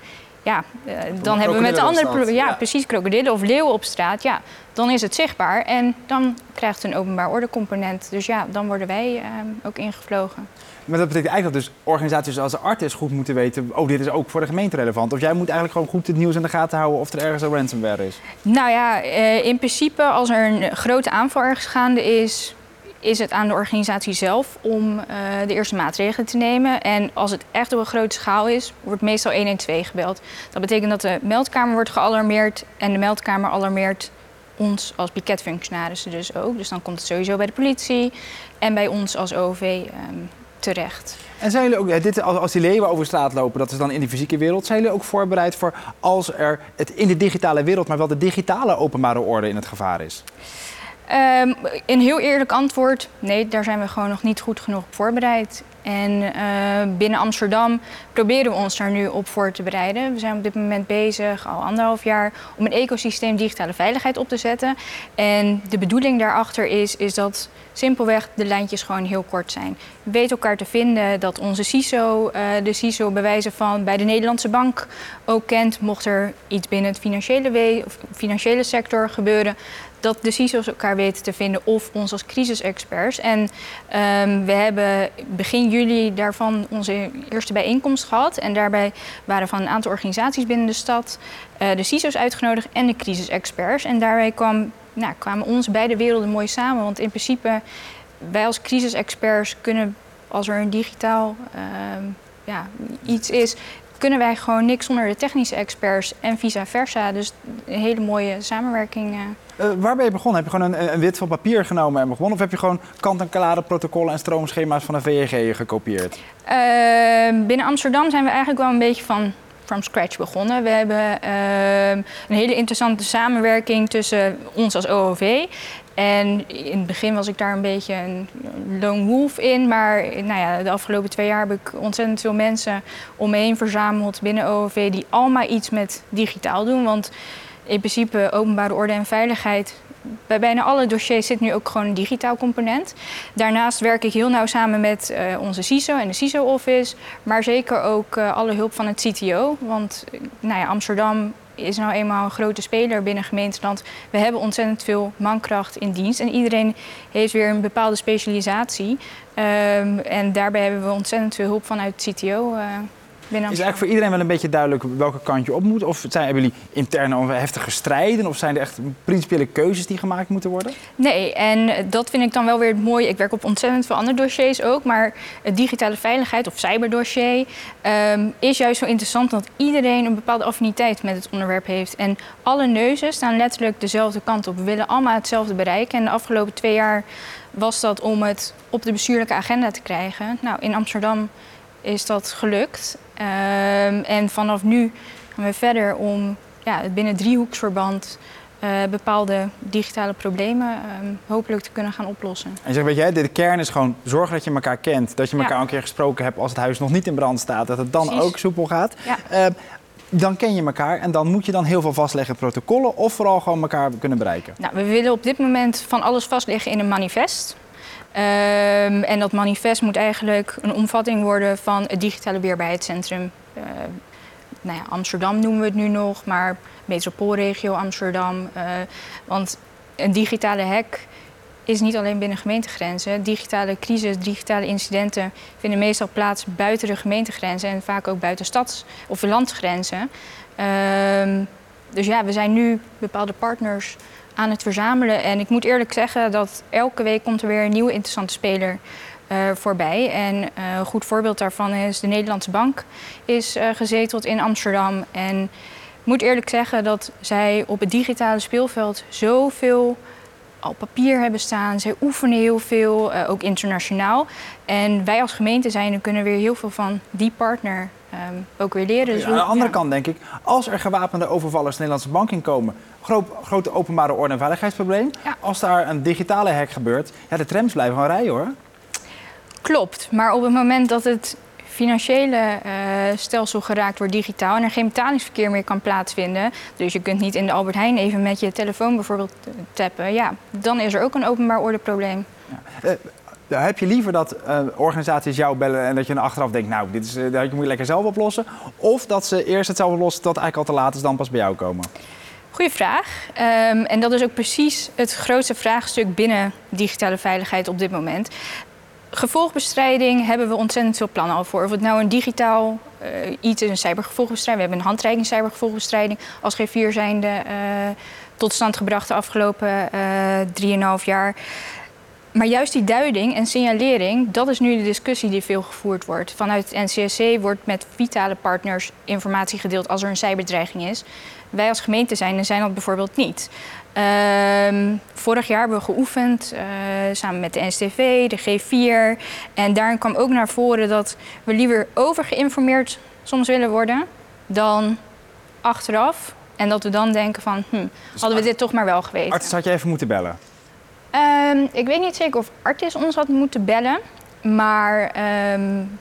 Ja, eh, dan hebben we met de andere... Ja, Ja. precies, krokodillen of leeuwen op straat. Ja, dan is het zichtbaar en dan krijgt het een openbaar orde component. Dus ja, dan worden wij ehm, ook ingevlogen. Maar dat betekent eigenlijk dat dus organisaties als Artis goed moeten weten... oh, dit is ook voor de gemeente relevant. Of jij moet eigenlijk gewoon goed het nieuws in de gaten houden... of er ergens een ransomware is. Nou ja, eh, in principe als er een grote aanval ergens gaande is, is het aan de organisatie zelf om eh, de eerste maatregelen te nemen. En als het echt op een grote schaal is, wordt meestal 112 gebeld. Dat betekent dat de meldkamer wordt gealarmeerd en de meldkamer alarmeert ons als piketfunctionarissen dus ook. Dus dan komt het sowieso bij de politie en bij ons als OV ehm, terecht. En zijn jullie ook, dit, als, als die leeuwen over straat lopen, dat is dan in de fysieke wereld... zijn jullie ook voorbereid voor als er het in de digitale wereld... maar wel de digitale openbare orde in het gevaar is? Ehm, een heel eerlijk antwoord, nee, daar zijn we gewoon nog niet goed genoeg op voorbereid. En eh, binnen Amsterdam proberen we ons daar nu op voor te bereiden. We zijn op dit moment bezig, al anderhalf jaar, om een ecosysteem digitale veiligheid op te zetten. En de bedoeling daarachter is, is dat simpelweg de lijntjes gewoon heel kort zijn. We weten elkaar te vinden, dat onze CISO eh, de CISO bij wijze van bij de Nederlandse bank ook kent. Mocht er iets binnen het financiële, we- of financiële sector gebeuren, dat de CISO's elkaar weten te vinden of ons als crisisexperts. En ehm, we hebben begin juli daarvan onze eerste bijeenkomst gehad. En daarbij waren van een aantal organisaties binnen de stad eh, de CISO's uitgenodigd en de crisisexperts. En daarbij kwam, nou, kwamen onze beide werelden mooi samen. Want in principe, wij als crisisexperts kunnen, als er een digitaal ehm, ja, iets is, kunnen wij gewoon niks zonder de technische experts en vice versa. Dus een hele mooie samenwerking. Eh, waar ben je begonnen? Heb je gewoon een, een wit van papier genomen en begonnen? Of heb je gewoon kant-en-klare protocollen en stroomschema's van een VEG gekopieerd? Ehm, binnen Amsterdam zijn we eigenlijk wel een beetje van from scratch begonnen. We hebben ehm, een hele interessante samenwerking tussen ons als OOV. En in het begin was ik daar een beetje een lone wolf in. Maar nou ja, de afgelopen twee jaar heb ik ontzettend veel mensen om me heen verzameld binnen OOV... die allemaal iets met digitaal doen. Want in principe openbare orde en veiligheid... Bij bijna alle dossiers zit nu ook gewoon een digitaal component. Daarnaast werk ik heel nauw samen met eh, onze CISO en de CISO-office. Maar zeker ook eh, alle hulp van het CTO. Want eh, nou ja, Amsterdam is nou eenmaal een grote speler binnen gemeenteland. We hebben ontzettend veel mankracht in dienst. En iedereen heeft weer een bepaalde specialisatie. Ehm, en daarbij hebben we ontzettend veel hulp vanuit CTO. eh binnen Is eigenlijk voor iedereen wel een beetje duidelijk welke kant je op moet? Of zijn, hebben jullie interne heftige strijden? Of zijn er echt principiële keuzes die gemaakt moeten worden? Nee, en dat vind ik dan wel weer het mooie. Ik werk op ontzettend veel andere dossiers ook. Maar het digitale veiligheid of cyberdossier ehm, is juist zo interessant dat iedereen een bepaalde affiniteit met het onderwerp heeft. En alle neuzen staan letterlijk dezelfde kant op. We willen allemaal hetzelfde bereiken. En de afgelopen twee jaar was dat om het op de bestuurlijke agenda te krijgen. Nou, in Amsterdam is dat gelukt. Ehm, en vanaf nu gaan we verder om ja, binnen driehoeksverband eh, bepaalde digitale problemen ehm, hopelijk te kunnen gaan oplossen. En je zegt, weet je, hè, de kern is gewoon zorgen dat je elkaar kent. Dat je elkaar Ja. een keer gesproken hebt als het huis nog niet in brand staat. Dat het dan Precies. ook soepel gaat. Ja. Eh, dan ken je elkaar en dan moet je dan heel veel vastleggen protocollen. Of vooral gewoon elkaar kunnen bereiken. Nou, we willen op dit moment van alles vastleggen in een manifest. Ehm, en dat manifest moet eigenlijk een omvatting worden van het digitale weerbaarheidscentrum. Eh, nou ja, Amsterdam noemen we het nu nog, maar metropoolregio Amsterdam. eh, want een digitale hack is niet alleen binnen gemeentegrenzen. Digitale crisis, digitale incidenten vinden meestal plaats buiten de gemeentegrenzen en vaak ook buiten stads- of landsgrenzen. Ehm, dus ja, we zijn nu bepaalde partners aan het verzamelen. En ik moet eerlijk zeggen dat elke week komt er weer een nieuwe interessante speler eh, voorbij. En eh, een goed voorbeeld daarvan is de Nederlandse Bank is eh, gezeteld in Amsterdam. En ik moet eerlijk zeggen dat zij op het digitale speelveld zoveel al papier hebben staan. Zij oefenen heel veel, ook internationaal. En wij als gemeente zijn kunnen weer heel veel van die partner ehm, ook weer leren. Dus aan de andere ja. kant denk ik, als er gewapende overvallers de Nederlandse bank inkomen, groot, grote openbare orde en veiligheidsprobleem. Ja. Als daar een digitale hack gebeurt, ja, de trams blijven gewoon rijden hoor. Klopt, maar op het moment dat het financiële eh, stelsel geraakt wordt digitaal en er geen betalingsverkeer meer kan plaatsvinden, dus je kunt niet in de Albert Heijn even met je telefoon bijvoorbeeld tappen, ja, dan is er ook een openbaar ordeprobleem. Ja. Uh, heb je liever dat uh, organisaties jou bellen en dat je dan achteraf denkt, nou, dit is, uh, dat moet je lekker zelf oplossen? Of dat ze eerst het zelf oplossen tot eigenlijk al te laat is, dan pas bij jou komen? Goeie vraag. Um, en dat is ook precies het grootste vraagstuk binnen digitale veiligheid op dit moment. Gevolgbestrijding hebben we ontzettend veel plannen al voor. Of het nou een digitaal uh, iets is, een cybergevolgbestrijding. We hebben een handreiking cybergevolgbestrijding als G4 zijnde uh, tot stand gebracht de afgelopen uh, 3,5 jaar. Maar juist die duiding en signalering, dat is nu de discussie die veel gevoerd wordt. Vanuit het NCSC wordt met vitale partners informatie gedeeld als er een cyberdreiging is. Wij als gemeente zijn, zijn dat bijvoorbeeld niet. Um, vorig jaar hebben we geoefend uh, samen met de NSTV, de G4. En daarin kwam ook naar voren dat we liever overgeïnformeerd soms willen worden dan achteraf. En dat we dan denken van, hm, dus hadden we dit toch maar wel geweten. Artis had je even moeten bellen? Um, ik weet niet zeker of Artis ons had moeten bellen. Maar um,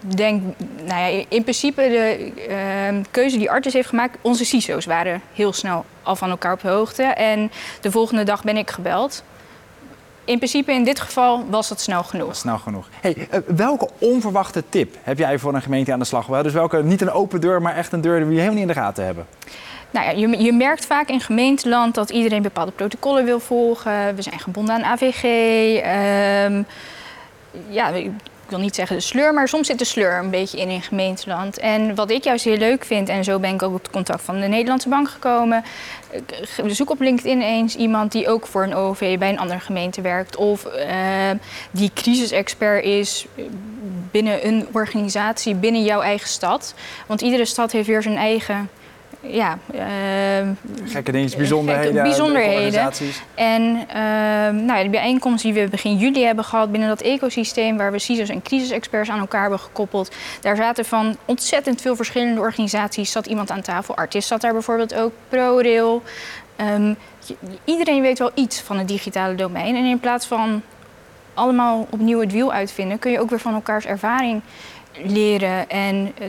denk, nou ja, in principe de uh, keuze die Artis heeft gemaakt, onze CISO's waren heel snel al van elkaar op de hoogte. En de volgende dag ben ik gebeld. In principe in dit geval was het snel genoeg. Snel genoeg. Hey, uh, welke onverwachte tip heb jij voor een gemeente aan de slag? Dus welke, niet een open deur, maar echt een deur die we helemaal niet in de gaten hebben? Nou ja, je, je, merkt vaak in gemeenteland dat iedereen bepaalde protocollen wil volgen. We zijn gebonden aan AVG. Um, ja, ik wil niet zeggen de sleur, maar soms zit de sleur een beetje in in gemeenteland. En wat ik juist heel leuk vind, en zo ben ik ook op het contact van de Nederlandse Bank gekomen. Zoek op LinkedIn eens iemand die ook voor een OV bij een andere gemeente werkt. Of uh, die crisisexpert is binnen een organisatie, binnen jouw eigen stad. Want iedere stad heeft weer zijn eigen ja, uh, gekke dingen, bijzonderheden. Gekke bijzonderheden. En uh, nou ja, de bijeenkomst die we begin juli hebben gehad binnen dat ecosysteem, waar we CISO's en crisisexperts aan elkaar hebben gekoppeld. Daar zaten van ontzettend veel verschillende organisaties, zat iemand aan tafel. Artis zat daar bijvoorbeeld ook, ProRail. Um, iedereen weet wel iets van het digitale domein. En in plaats van allemaal opnieuw het wiel uitvinden, kun je ook weer van elkaars ervaring leren. En uh,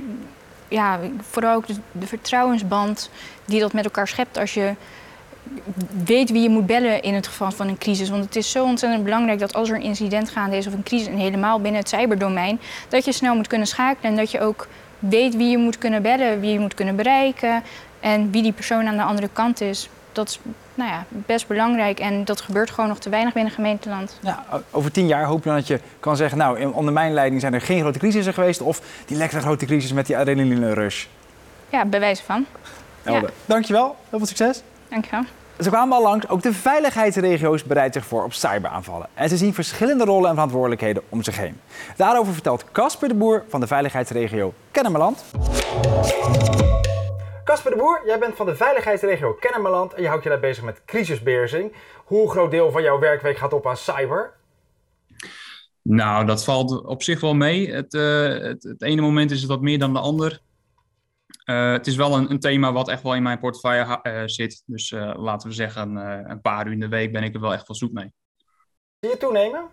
ja, vooral ook de, vertrouwensband die dat met elkaar schept als je weet wie je moet bellen in het geval van een crisis. Want het is zo ontzettend belangrijk dat als er een incident gaande is of een crisis, en helemaal binnen het cyberdomein, dat je snel moet kunnen schakelen en dat je ook weet wie je moet kunnen bellen, wie je moet kunnen bereiken en wie die persoon aan de andere kant is. Dat is nou ja, best belangrijk en dat gebeurt gewoon nog te weinig binnen gemeenteland. Ja, over tien jaar hoop je dan dat je kan zeggen, nou, onder mijn leiding zijn er geen grote crisissen geweest of die lekkere grote crisis met die adrenaline rush. Ja, bewijs van. Ja. Dankjewel, heel veel succes. Dankjewel. Ze kwamen al langs, ook de veiligheidsregio's bereiden zich voor op cyberaanvallen. En ze zien verschillende rollen en verantwoordelijkheden om zich heen. Daarover vertelt Casper de Boer van de veiligheidsregio Kennemerland. Casper de Boer, jij bent van de veiligheidsregio Kennemerland en je houdt je daar bezig met crisisbeheersing. Hoe groot deel van jouw werkweek gaat op aan cyber? Nou, dat valt op zich wel mee. Het, uh, het, het ene moment is het wat meer dan de ander. Uh, het is wel een, een, thema wat echt wel in mijn portefeuille uh, zit. Dus laten we zeggen, een paar uur in de week ben ik er wel echt wel zoet mee. Zie je toenemen?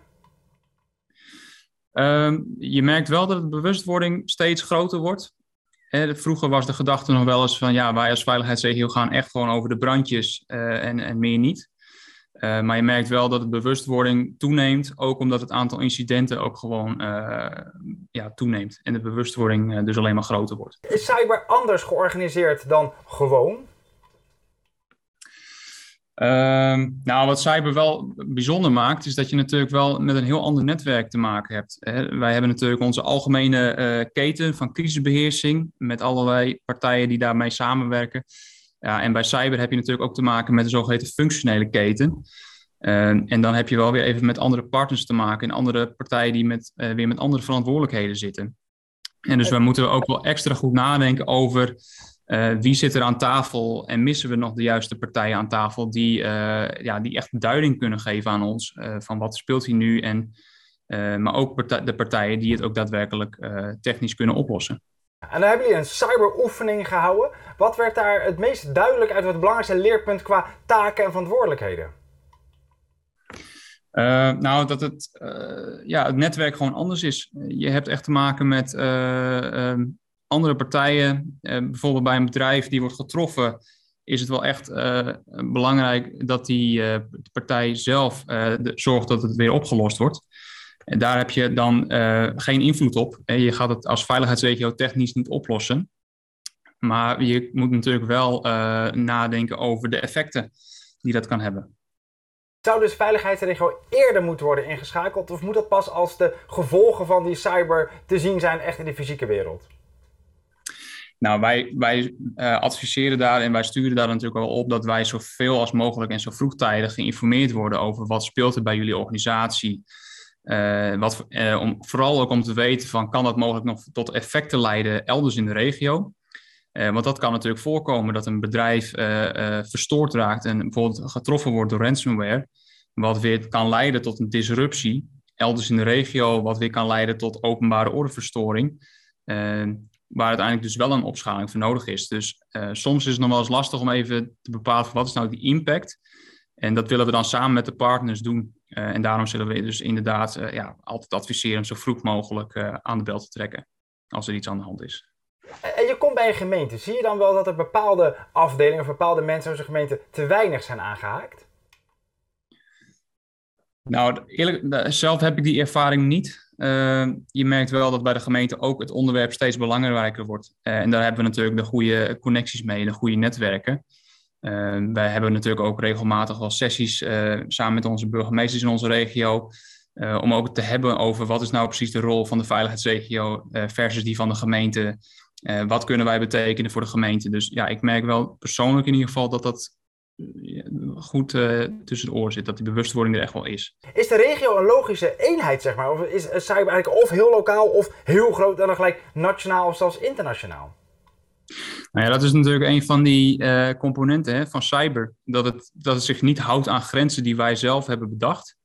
Um, je merkt wel dat de bewustwording steeds groter wordt. Vroeger was de gedachte nog wel eens van ja, wij als veiligheidsregio gaan echt gewoon over de brandjes uh, en, en meer niet. Uh, maar je merkt wel dat de bewustwording toeneemt, ook omdat het aantal incidenten ook gewoon ja, toeneemt. En de bewustwording dus alleen maar groter wordt. Is cyber anders georganiseerd dan gewoon? Uh, nou, wat cyber wel bijzonder maakt, is dat je natuurlijk wel met een heel ander netwerk te maken hebt. Hè. Wij hebben natuurlijk onze algemene uh, keten van crisisbeheersing met allerlei partijen die daarmee samenwerken. Ja, en bij cyber heb je natuurlijk ook te maken met een zogeheten functionele keten. Uh, en dan heb je wel weer even met andere partners te maken en andere partijen die met, uh, weer met andere verantwoordelijkheden zitten. En dus we moeten ook wel extra goed nadenken over uh, wie zit er aan tafel en missen we nog de juiste partijen aan tafel die, uh, ja, die echt duiding kunnen geven aan ons uh, van wat speelt hier nu en maar ook partij, de partijen die het ook daadwerkelijk technisch kunnen oplossen. En dan hebben jullie een cyberoefening gehouden. Wat werd daar het meest duidelijk uit wat het belangrijkste leerpunt qua taken en verantwoordelijkheden? Uh, nou, dat het, uh, ja, het netwerk gewoon anders is. Je hebt echt te maken met uh, andere partijen. bijvoorbeeld bij een bedrijf die wordt getroffen, is het wel echt belangrijk dat die partij zelf de, zorgt dat het weer opgelost wordt. En daar heb je dan geen invloed op. Je gaat het als veiligheidsregio technisch niet oplossen. Maar je moet natuurlijk wel nadenken over de effecten die dat kan hebben. Zou dus veiligheidsregio eerder moeten worden ingeschakeld? Of moet dat pas als de gevolgen van die cyber te zien zijn echt in de fysieke wereld? Nou, wij, wij uh, adviseren daar en wij sturen daar natuurlijk wel op dat wij zoveel als mogelijk en zo vroegtijdig geïnformeerd worden over wat speelt er bij jullie organisatie. Uh, wat, uh, om, vooral ook om te weten van kan dat mogelijk nog tot effecten leiden elders in de regio. want dat kan natuurlijk voorkomen dat een bedrijf verstoord raakt en bijvoorbeeld getroffen wordt door ransomware. Wat weer kan leiden tot een disruptie elders in de regio, wat weer kan leiden tot openbare ordeverstoring waar uiteindelijk dus wel een opschaling voor nodig is. Dus uh, soms is het nog wel eens lastig om even te bepalen wat is nou die impact. En dat willen we dan samen met de partners doen. Uh, en daarom zullen we dus inderdaad uh, ja, altijd adviseren om zo vroeg mogelijk aan de bel te trekken als er iets aan de hand is. En je komt bij een gemeente. Zie je dan wel dat er bepaalde afdelingen of bepaalde mensen in zo'n gemeente te weinig zijn aangehaakt? Nou, eerlijk, zelf heb ik die ervaring niet. Uh, je merkt wel dat bij de gemeente ook het onderwerp steeds belangrijker wordt. Uh, en daar hebben we natuurlijk de goede connecties mee, de goede netwerken. Uh, wij hebben natuurlijk ook regelmatig wel sessies eh, samen met onze burgemeesters in onze regio. om ook te hebben over wat is nou precies de rol van de veiligheidsregio versus die van de gemeente. wat kunnen wij betekenen voor de gemeente? Dus ja, ik merk wel persoonlijk in ieder geval dat dat goed uh, tussen de oren zit, dat die bewustwording er echt wel is. Is de regio een logische eenheid, zeg maar? Of is cyber eigenlijk of heel lokaal of heel groot en dan gelijk nationaal of zelfs internationaal? Nou ja, dat is natuurlijk een van die uh, componenten hè, van cyber. Dat het, dat het zich niet houdt aan grenzen die wij zelf hebben bedacht.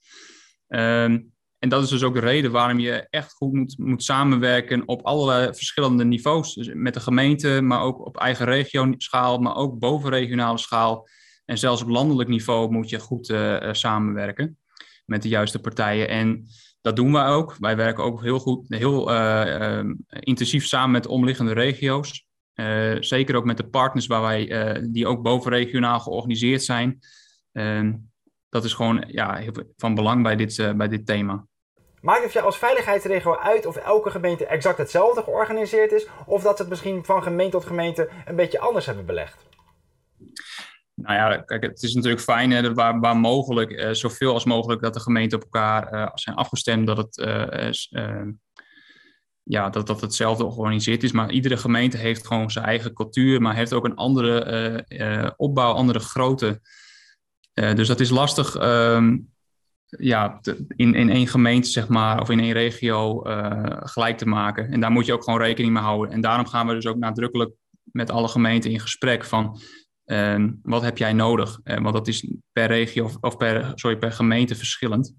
Um, en dat is dus ook de reden waarom je echt goed moet, moet samenwerken op allerlei verschillende niveaus. Dus met de gemeente, maar ook op eigen regio-schaal, maar ook bovenregionale schaal. En zelfs op landelijk niveau moet je goed uh, samenwerken met de juiste partijen. En dat doen wij ook. Wij werken ook heel goed, heel uh, intensief samen met omliggende regio's. zeker ook met de partners waar wij, die ook bovenregionaal georganiseerd zijn. Ehm, dat is gewoon ja, van belang bij dit, bij dit thema. Maakt het je als veiligheidsregio uit of elke gemeente exact hetzelfde georganiseerd is? Of dat ze het misschien van gemeente tot gemeente een beetje anders hebben belegd? Nou ja, kijk, het is natuurlijk fijn hè, waar, waar mogelijk, uh, zoveel als mogelijk, dat de gemeenten op elkaar uh, zijn afgestemd, dat het, uh, ja, dat, dat hetzelfde georganiseerd is. Maar iedere gemeente heeft gewoon zijn eigen cultuur, maar heeft ook een andere opbouw, andere grootte. dus dat is lastig ehm, ja, in, in één gemeente, zeg maar, of in één regio gelijk te maken. En daar moet je ook gewoon rekening mee houden. En daarom gaan we dus ook nadrukkelijk met alle gemeenten in gesprek van Ehm, wat heb jij nodig? Uh, want dat is per regio of, of, per, sorry, per gemeente verschillend.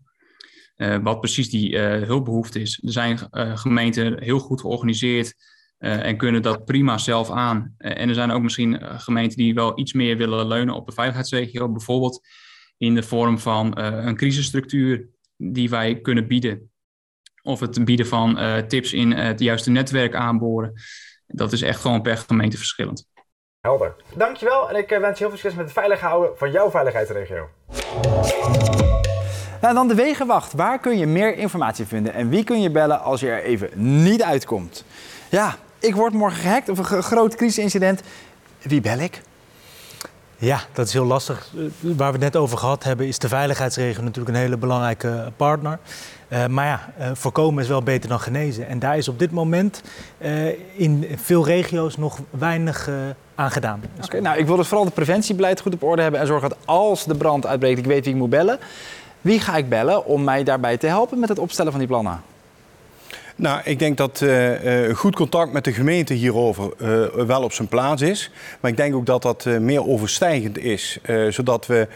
Uh, wat precies die uh, hulpbehoefte is. Er zijn gemeenten heel goed georganiseerd en kunnen dat prima zelf aan. en er zijn ook misschien gemeenten die wel iets meer willen leunen op de veiligheidsregio. Bijvoorbeeld in de vorm van een crisisstructuur die wij kunnen bieden. Of het bieden van tips in het juiste netwerk aanboren. Dat is echt gewoon per gemeente verschillend. Helder. Dankjewel en ik eh, wens je heel veel succes met het veilig houden van jouw veiligheidsregio. Nou, dan de Wegenwacht. Waar kun je meer informatie vinden en wie kun je bellen als je er even niet uitkomt? Ja, ik word morgen gehackt of een groot crisisincident. Wie bel ik? Ja, dat is heel lastig. Eh, waar we het net over gehad hebben, is de veiligheidsregio natuurlijk een hele belangrijke partner. Uh, maar ja, uh, voorkomen is wel beter dan genezen. En daar is op dit moment uh, in veel regio's nog weinig aan gedaan. Oké, nou, ik wil dus vooral het preventiebeleid goed op orde hebben en zorgen dat als de brand uitbreekt, ik weet wie ik moet bellen. Wie ga ik bellen om mij daarbij te helpen met het opstellen van die plannen? Nou, ik denk dat uh, goed contact met de gemeente hierover uh, wel op zijn plaats is. Maar ik denk ook dat dat meer overstijgend is. zodat we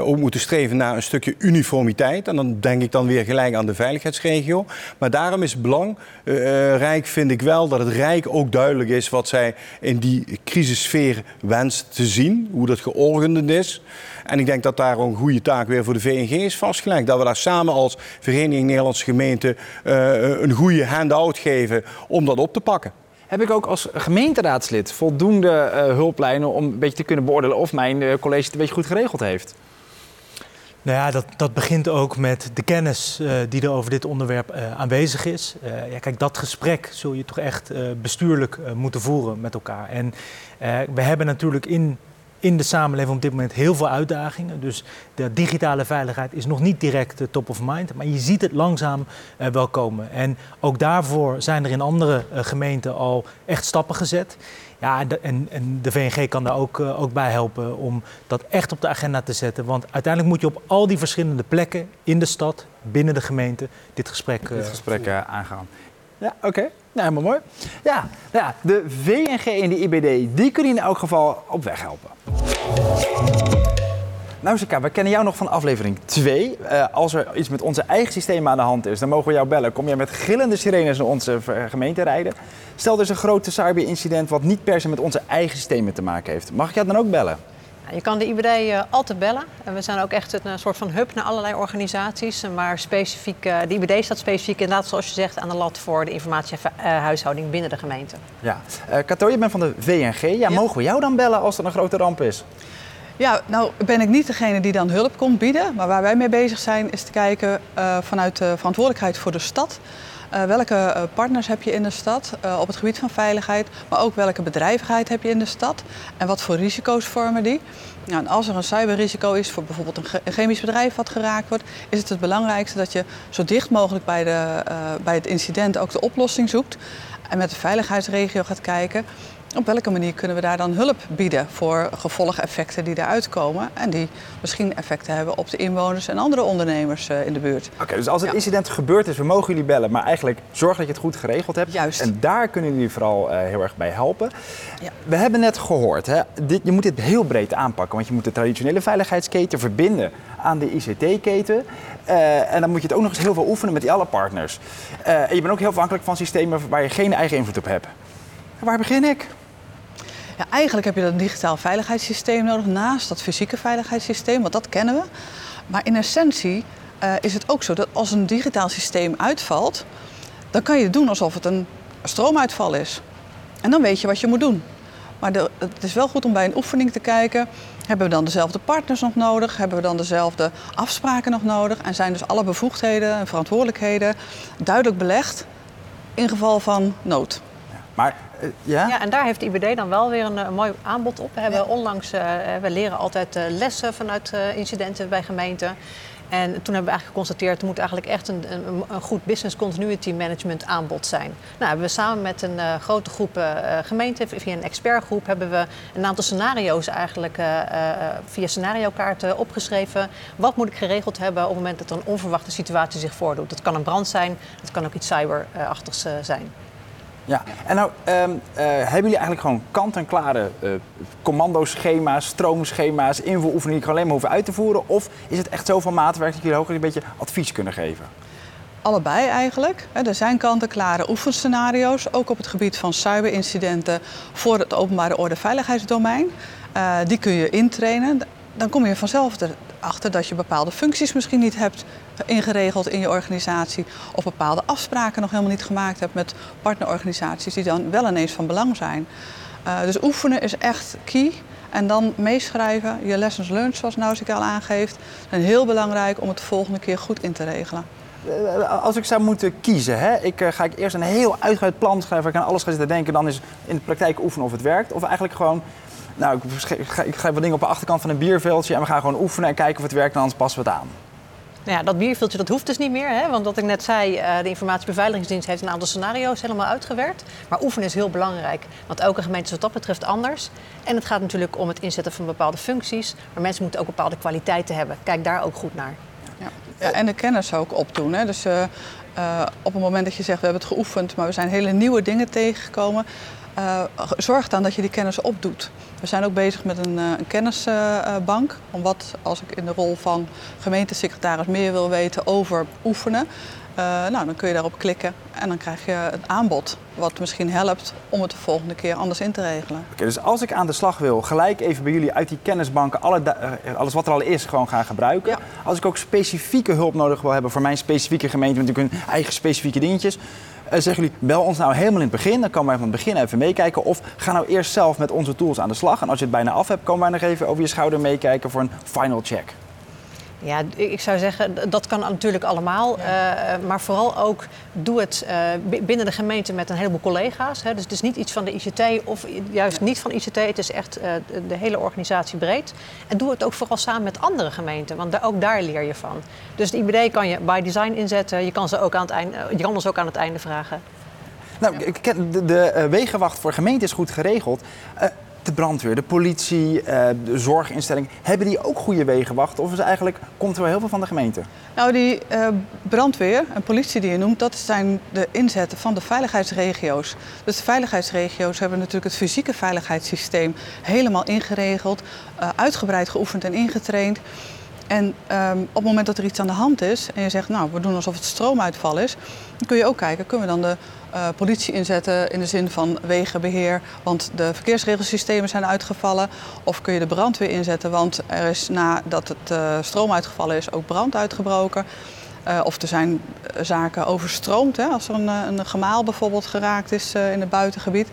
ook moeten streven naar een stukje uniformiteit. En dan denk ik dan weer gelijk aan de veiligheidsregio. Maar daarom is het belangrijk, vind ik wel, dat het Rijk ook duidelijk is wat zij in die crisissfeer wenst te zien. Hoe dat georganiseerd is. En ik denk dat daar een goede taak weer voor de VNG is vastgelegd. Dat we daar samen als Vereniging Nederlandse Gemeenten een goede hand-out geven om dat op te pakken. Heb ik ook als gemeenteraadslid voldoende uh, hulplijnen om een beetje te kunnen beoordelen of mijn uh, college het een beetje goed geregeld heeft? Nou ja, dat, dat begint ook met de kennis uh, die er over dit onderwerp aanwezig is. ja, kijk, dat gesprek zul je toch echt bestuurlijk moeten voeren met elkaar. En we hebben natuurlijk in in de samenleving op dit moment heel veel uitdagingen. Dus de digitale veiligheid is nog niet direct uh, top of mind, maar je ziet het langzaam uh, wel komen. En ook daarvoor zijn er in andere uh, gemeenten al echt stappen gezet. Ja, en, en de VNG kan daar ook, ook bij helpen om dat echt op de agenda te zetten. Want uiteindelijk moet je op al die verschillende plekken in de stad, binnen de gemeente, dit gesprek, dit gesprek aangaan. Ja, oké. Okay. Nou, helemaal mooi. Ja, ja, de VNG en de IBD, die kunnen in elk geval op weg helpen. Nou, Zika, we kennen jou nog van aflevering 2. Uh, eh, als er iets met onze eigen systeem aan de hand is, dan mogen we jou bellen. Kom jij met gillende sirenes naar onze gemeente rijden? Stel, er is een grote cyber-incident wat niet per se met onze eigen systemen te maken heeft. Mag ik jou dan ook bellen? Je kan de IBD uh, eh, altijd bellen. En we zijn ook echt een, een soort van hub naar allerlei organisaties. Maar specifiek, uh, de IBD staat specifiek inderdaad, zoals je zegt, aan de lat voor de informatiehuishouding binnen de gemeente. Ja. Uh, Kato, je bent van de VNG. Ja, ja, Mogen we jou dan bellen als er een grote ramp is? Ja, nou ben ik niet degene die dan hulp komt bieden. Maar waar wij mee bezig zijn is te kijken vanuit de verantwoordelijkheid voor de stad. Uh, welke uh, partners heb je in de stad uh, op het gebied van veiligheid, maar ook welke bedrijvigheid heb je in de stad en wat voor risico's vormen die. Nou, en als er een cyberrisico is voor bijvoorbeeld een, een, chemisch bedrijf wat geraakt wordt, is het het belangrijkste dat je zo dicht mogelijk bij, de, bij het incident ook de oplossing zoekt en met de veiligheidsregio gaat kijken op welke manier kunnen we daar dan hulp bieden voor gevolgeffecten die daaruit komen en die misschien effecten hebben op de inwoners en andere ondernemers uh, in de buurt. Oké, dus als het ja. incident gebeurd is, we mogen jullie bellen, maar eigenlijk zorg dat je het goed geregeld hebt. Juist. En daar kunnen jullie vooral uh, heel erg bij helpen. Ja. We hebben net gehoord, hè, dit, je moet dit heel breed aanpakken, want je moet de traditionele veiligheidsketen verbinden aan de ICT-keten. Uh, en dan moet je het ook nog eens heel veel oefenen met die alle partners. en je bent ook heel afhankelijk van systemen waar je geen eigen invloed op hebt. waar begin ik? Eigenlijk heb je dat digitaal veiligheidssysteem nodig naast dat fysieke veiligheidssysteem, want dat kennen we. Maar in essentie uh, is het ook zo dat als een digitaal systeem uitvalt, dan kan je doen alsof het een stroomuitval is. En dan weet je wat je moet doen. Maar het is wel goed om bij een oefening te kijken. Hebben we dan dezelfde partners nog nodig? Hebben we dan dezelfde afspraken nog nodig? En zijn dus alle bevoegdheden en verantwoordelijkheden duidelijk belegd in geval van nood? Maar ja? ja, en daar heeft IBD dan wel weer een, een mooi aanbod op. We hebben onlangs, uh, we leren altijd lessen vanuit incidenten bij gemeenten. En toen hebben we eigenlijk geconstateerd, er moet eigenlijk echt een, een, een goed business continuity management aanbod zijn. Nou, hebben we samen met een uh, grote groep uh, gemeenten, via een expertgroep, hebben we een aantal scenario's eigenlijk uh, via scenariokaarten opgeschreven. Wat moet ik geregeld hebben op het moment dat er een onverwachte situatie zich voordoet? Dat kan een brand zijn, dat kan ook iets cyberachtigs zijn. Ja, en nou um, uh, hebben jullie eigenlijk gewoon kant-en-klare uh, commandoschema's, stroomschema's, invuloefeningen die ik alleen maar hoeven uit te voeren? Of is het echt zoveel maatwerk dat jullie ook een beetje advies kunnen geven? Allebei eigenlijk. Er zijn kant-en-klare oefenscenario's, ook op het gebied van cyberincidenten voor het openbare orde veiligheidsdomein. Uh, die kun je intrainen. Dan kom je vanzelf erachter dat je bepaalde functies misschien niet hebt ingeregeld in je organisatie of bepaalde afspraken nog helemaal niet gemaakt hebt met partnerorganisaties die dan wel ineens van belang zijn. Uh, dus oefenen is echt key. En dan meeschrijven, je lessons learned zoals Nausicaa al aangeeft, zijn heel belangrijk om het de volgende keer goed in te regelen. Eh, als ik zou moeten kiezen, hè, ik, uh, ga ik eerst een heel uitgebreid plan schrijven, ik aan alles ga zitten denken, dan is in de praktijk oefenen of het werkt. Of eigenlijk gewoon, nou, ik schrijf, ik wat dingen op de achterkant van een bierveldje en we gaan gewoon oefenen en kijken of het werkt en anders passen we het aan. Nou ja, dat bierveeltje dat hoeft dus niet meer. Hè? Want wat ik net zei, uh, de informatiebeveiligingsdienst heeft een aantal scenario's helemaal uitgewerkt. Maar oefenen is heel belangrijk. Want elke gemeente is wat dat betreft anders. En het gaat natuurlijk om het inzetten van bepaalde functies. Maar mensen moeten ook bepaalde kwaliteiten hebben. Kijk daar ook goed naar. Ja. Ja, en de kennis ook opdoen. Hè. Dus uh, uh, op het moment dat je zegt we hebben het geoefend, maar we zijn hele nieuwe dingen tegengekomen, uh, zorg dan dat je die kennis opdoet. We zijn ook bezig met een, een kennisbank. om wat als ik in de rol van gemeentesecretaris meer wil weten over oefenen. Uh, nou, dan kun je daarop klikken en dan krijg je het aanbod wat misschien helpt om het de volgende keer anders in te regelen. Oké, dus als ik aan de slag wil, gelijk even bij jullie uit die kennisbanken alle uh, alles wat er al is gewoon gaan gebruiken. Ja. Als ik ook specifieke hulp nodig wil hebben voor mijn specifieke gemeente, met natuurlijk hun eigen specifieke dingetjes. Uh, zeggen jullie, bel ons nou helemaal in het begin, dan komen wij van het begin even meekijken. Of ga nou eerst zelf met onze tools aan de slag. En als je het bijna af hebt, komen wij nog even over je schouder meekijken voor een final check. Ja, ik zou zeggen, dat kan natuurlijk allemaal. Ja. Uh, maar vooral ook doe het uh, binnen de gemeente met een heleboel collega's. Hè. Dus het is niet iets van de ICT of juist niet van ICT. Het is echt uh, de hele organisatie breed. En doe het ook vooral samen met andere gemeenten. Want daar, ook daar leer je van. Dus de IBD kan je by design inzetten. Je kan, ze ook aan het einde, je kan ons ook aan het einde vragen. Nou, de, de wegenwacht voor gemeenten is goed geregeld de brandweer, de politie, de zorginstelling, hebben die ook goede wegenwacht? Of is eigenlijk, komt er wel heel veel van de gemeente? Nou, die uh, brandweer en politie die je noemt, dat zijn de inzetten van de veiligheidsregio's. Dus de veiligheidsregio's hebben natuurlijk het fysieke veiligheidssysteem helemaal ingeregeld, uh, uitgebreid geoefend en ingetraind. En um, op het moment dat er iets aan de hand is en je zegt, nou, we doen alsof het stroomuitval is, dan kun je ook kijken, kunnen we dan de uh, politie inzetten in de zin van wegenbeheer, want de verkeersregelsystemen zijn uitgevallen. Of kun je de brandweer inzetten, want er is nadat het uh, stroom uitgevallen is ook brand uitgebroken. Uh, of er zijn zaken overstroomd, hè? als er een, een gemaal bijvoorbeeld geraakt is in het buitengebied.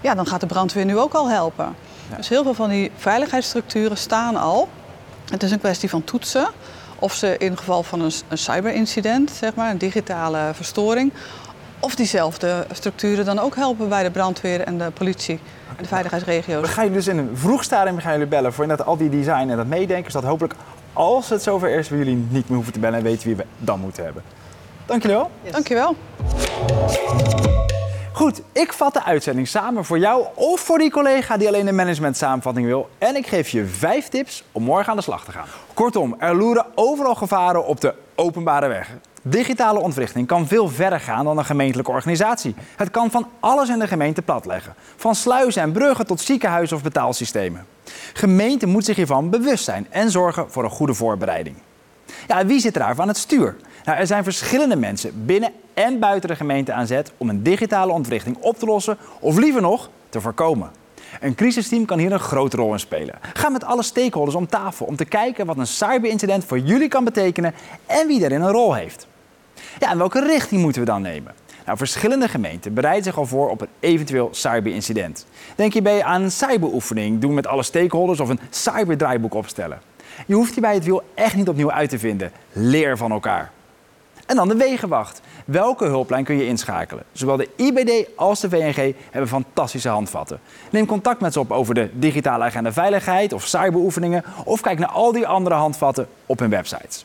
Ja, dan gaat de brandweer nu ook al helpen. Ja. Dus heel veel van die veiligheidsstructuren staan al. Het is een kwestie van toetsen. Of ze in geval van een, een cyberincident, zeg maar, een digitale verstoring, of diezelfde structuren dan ook helpen bij de brandweer en de politie en de veiligheidsregio's. We gaan jullie dus in een vroeg stadium gaan jullie bellen voor inderdaad al die design en dat meedenken. Zodat hopelijk als het zover is, we jullie niet meer hoeven te bellen en weten wie we dan moeten hebben. Dank jullie wel. Yes. Dank je wel. Goed, ik vat de uitzending samen voor jou of voor die collega die alleen de management samenvatting wil. En ik geef je vijf tips om morgen aan de slag te gaan. Kortom, er loeren overal gevaren op de openbare weg. Digitale ontwrichting kan veel verder gaan dan een gemeentelijke organisatie. Het kan van alles in de gemeente platleggen. Van sluizen en bruggen tot ziekenhuizen of betaalsystemen. Gemeente moet zich hiervan bewust zijn en zorgen voor een goede voorbereiding. Ja, wie zit er daar aan het stuur? Nou, er zijn verschillende mensen binnen en buiten de gemeente aan zet om een digitale ontwrichting op te lossen of liever nog te voorkomen. Een crisisteam kan hier een grote rol in spelen. Ga met alle stakeholders om tafel om te kijken wat een cyberincident voor jullie kan betekenen en wie daarin een rol heeft. Ja, en welke richting moeten we dan nemen? Nou, verschillende gemeenten bereiden zich al voor op een eventueel cyberincident. Denk hierbij aan een cyberoefening doen met alle stakeholders of een cyberdraaiboek opstellen. Je hoeft hierbij het wiel echt niet opnieuw uit te vinden. Leer van elkaar. En dan de wegenwacht. Welke hulplijn kun je inschakelen? Zowel de IBD als de VNG hebben fantastische handvatten. Neem contact met ze op over de digitale agenda veiligheid of cyberoefeningen of kijk naar al die andere handvatten op hun websites.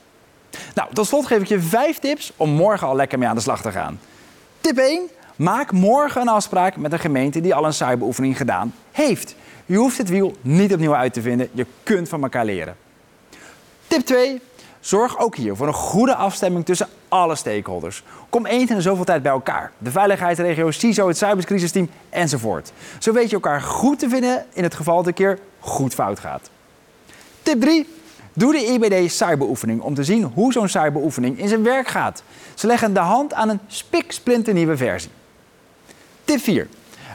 Nou, tot slot geef ik je vijf tips om morgen al lekker mee aan de slag te gaan. Tip 1. Maak morgen een afspraak met een gemeente die al een cyberoefening gedaan heeft. Je hoeft het wiel niet opnieuw uit te vinden. Je kunt van elkaar leren. Tip 2. Zorg ook hier voor een goede afstemming tussen alle stakeholders. Kom eens in zoveel tijd bij elkaar. De veiligheidsregio, CISO, het cyberscrisisteam enzovoort. Zo weet je elkaar goed te vinden in het geval dat een keer goed fout gaat. Tip 3. Doe de IBD cyberoefening om te zien hoe zo'n cyberoefening in zijn werk gaat. Ze leggen de hand aan een spiksplinternieuwe versie. Tip 4.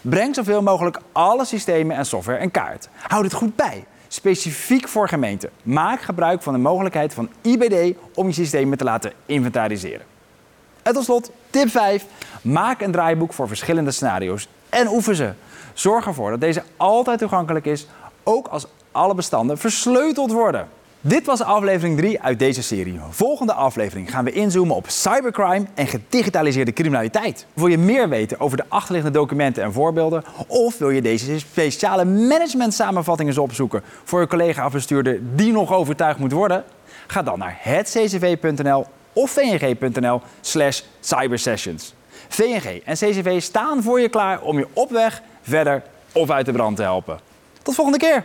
Breng zoveel mogelijk alle systemen en software in kaart. Houd het goed bij. Specifiek voor gemeenten. Maak gebruik van de mogelijkheid van IBD om je systemen te laten inventariseren. En tot slot, tip 5. Maak een draaiboek voor verschillende scenario's en oefen ze. Zorg ervoor dat deze altijd toegankelijk is, ook als alle bestanden versleuteld worden. Dit was aflevering 3 uit deze serie. Volgende aflevering gaan we inzoomen op cybercrime en gedigitaliseerde criminaliteit. Wil je meer weten over de achterliggende documenten en voorbeelden? Of wil je deze speciale management samenvattingen opzoeken voor je collega of bestuurder die nog overtuigd moet worden? Ga dan naar hetccv.nl of vng.nl slash cybersessions. VNG en CCV staan voor je klaar om je op weg, verder of uit de brand te helpen. Tot volgende keer!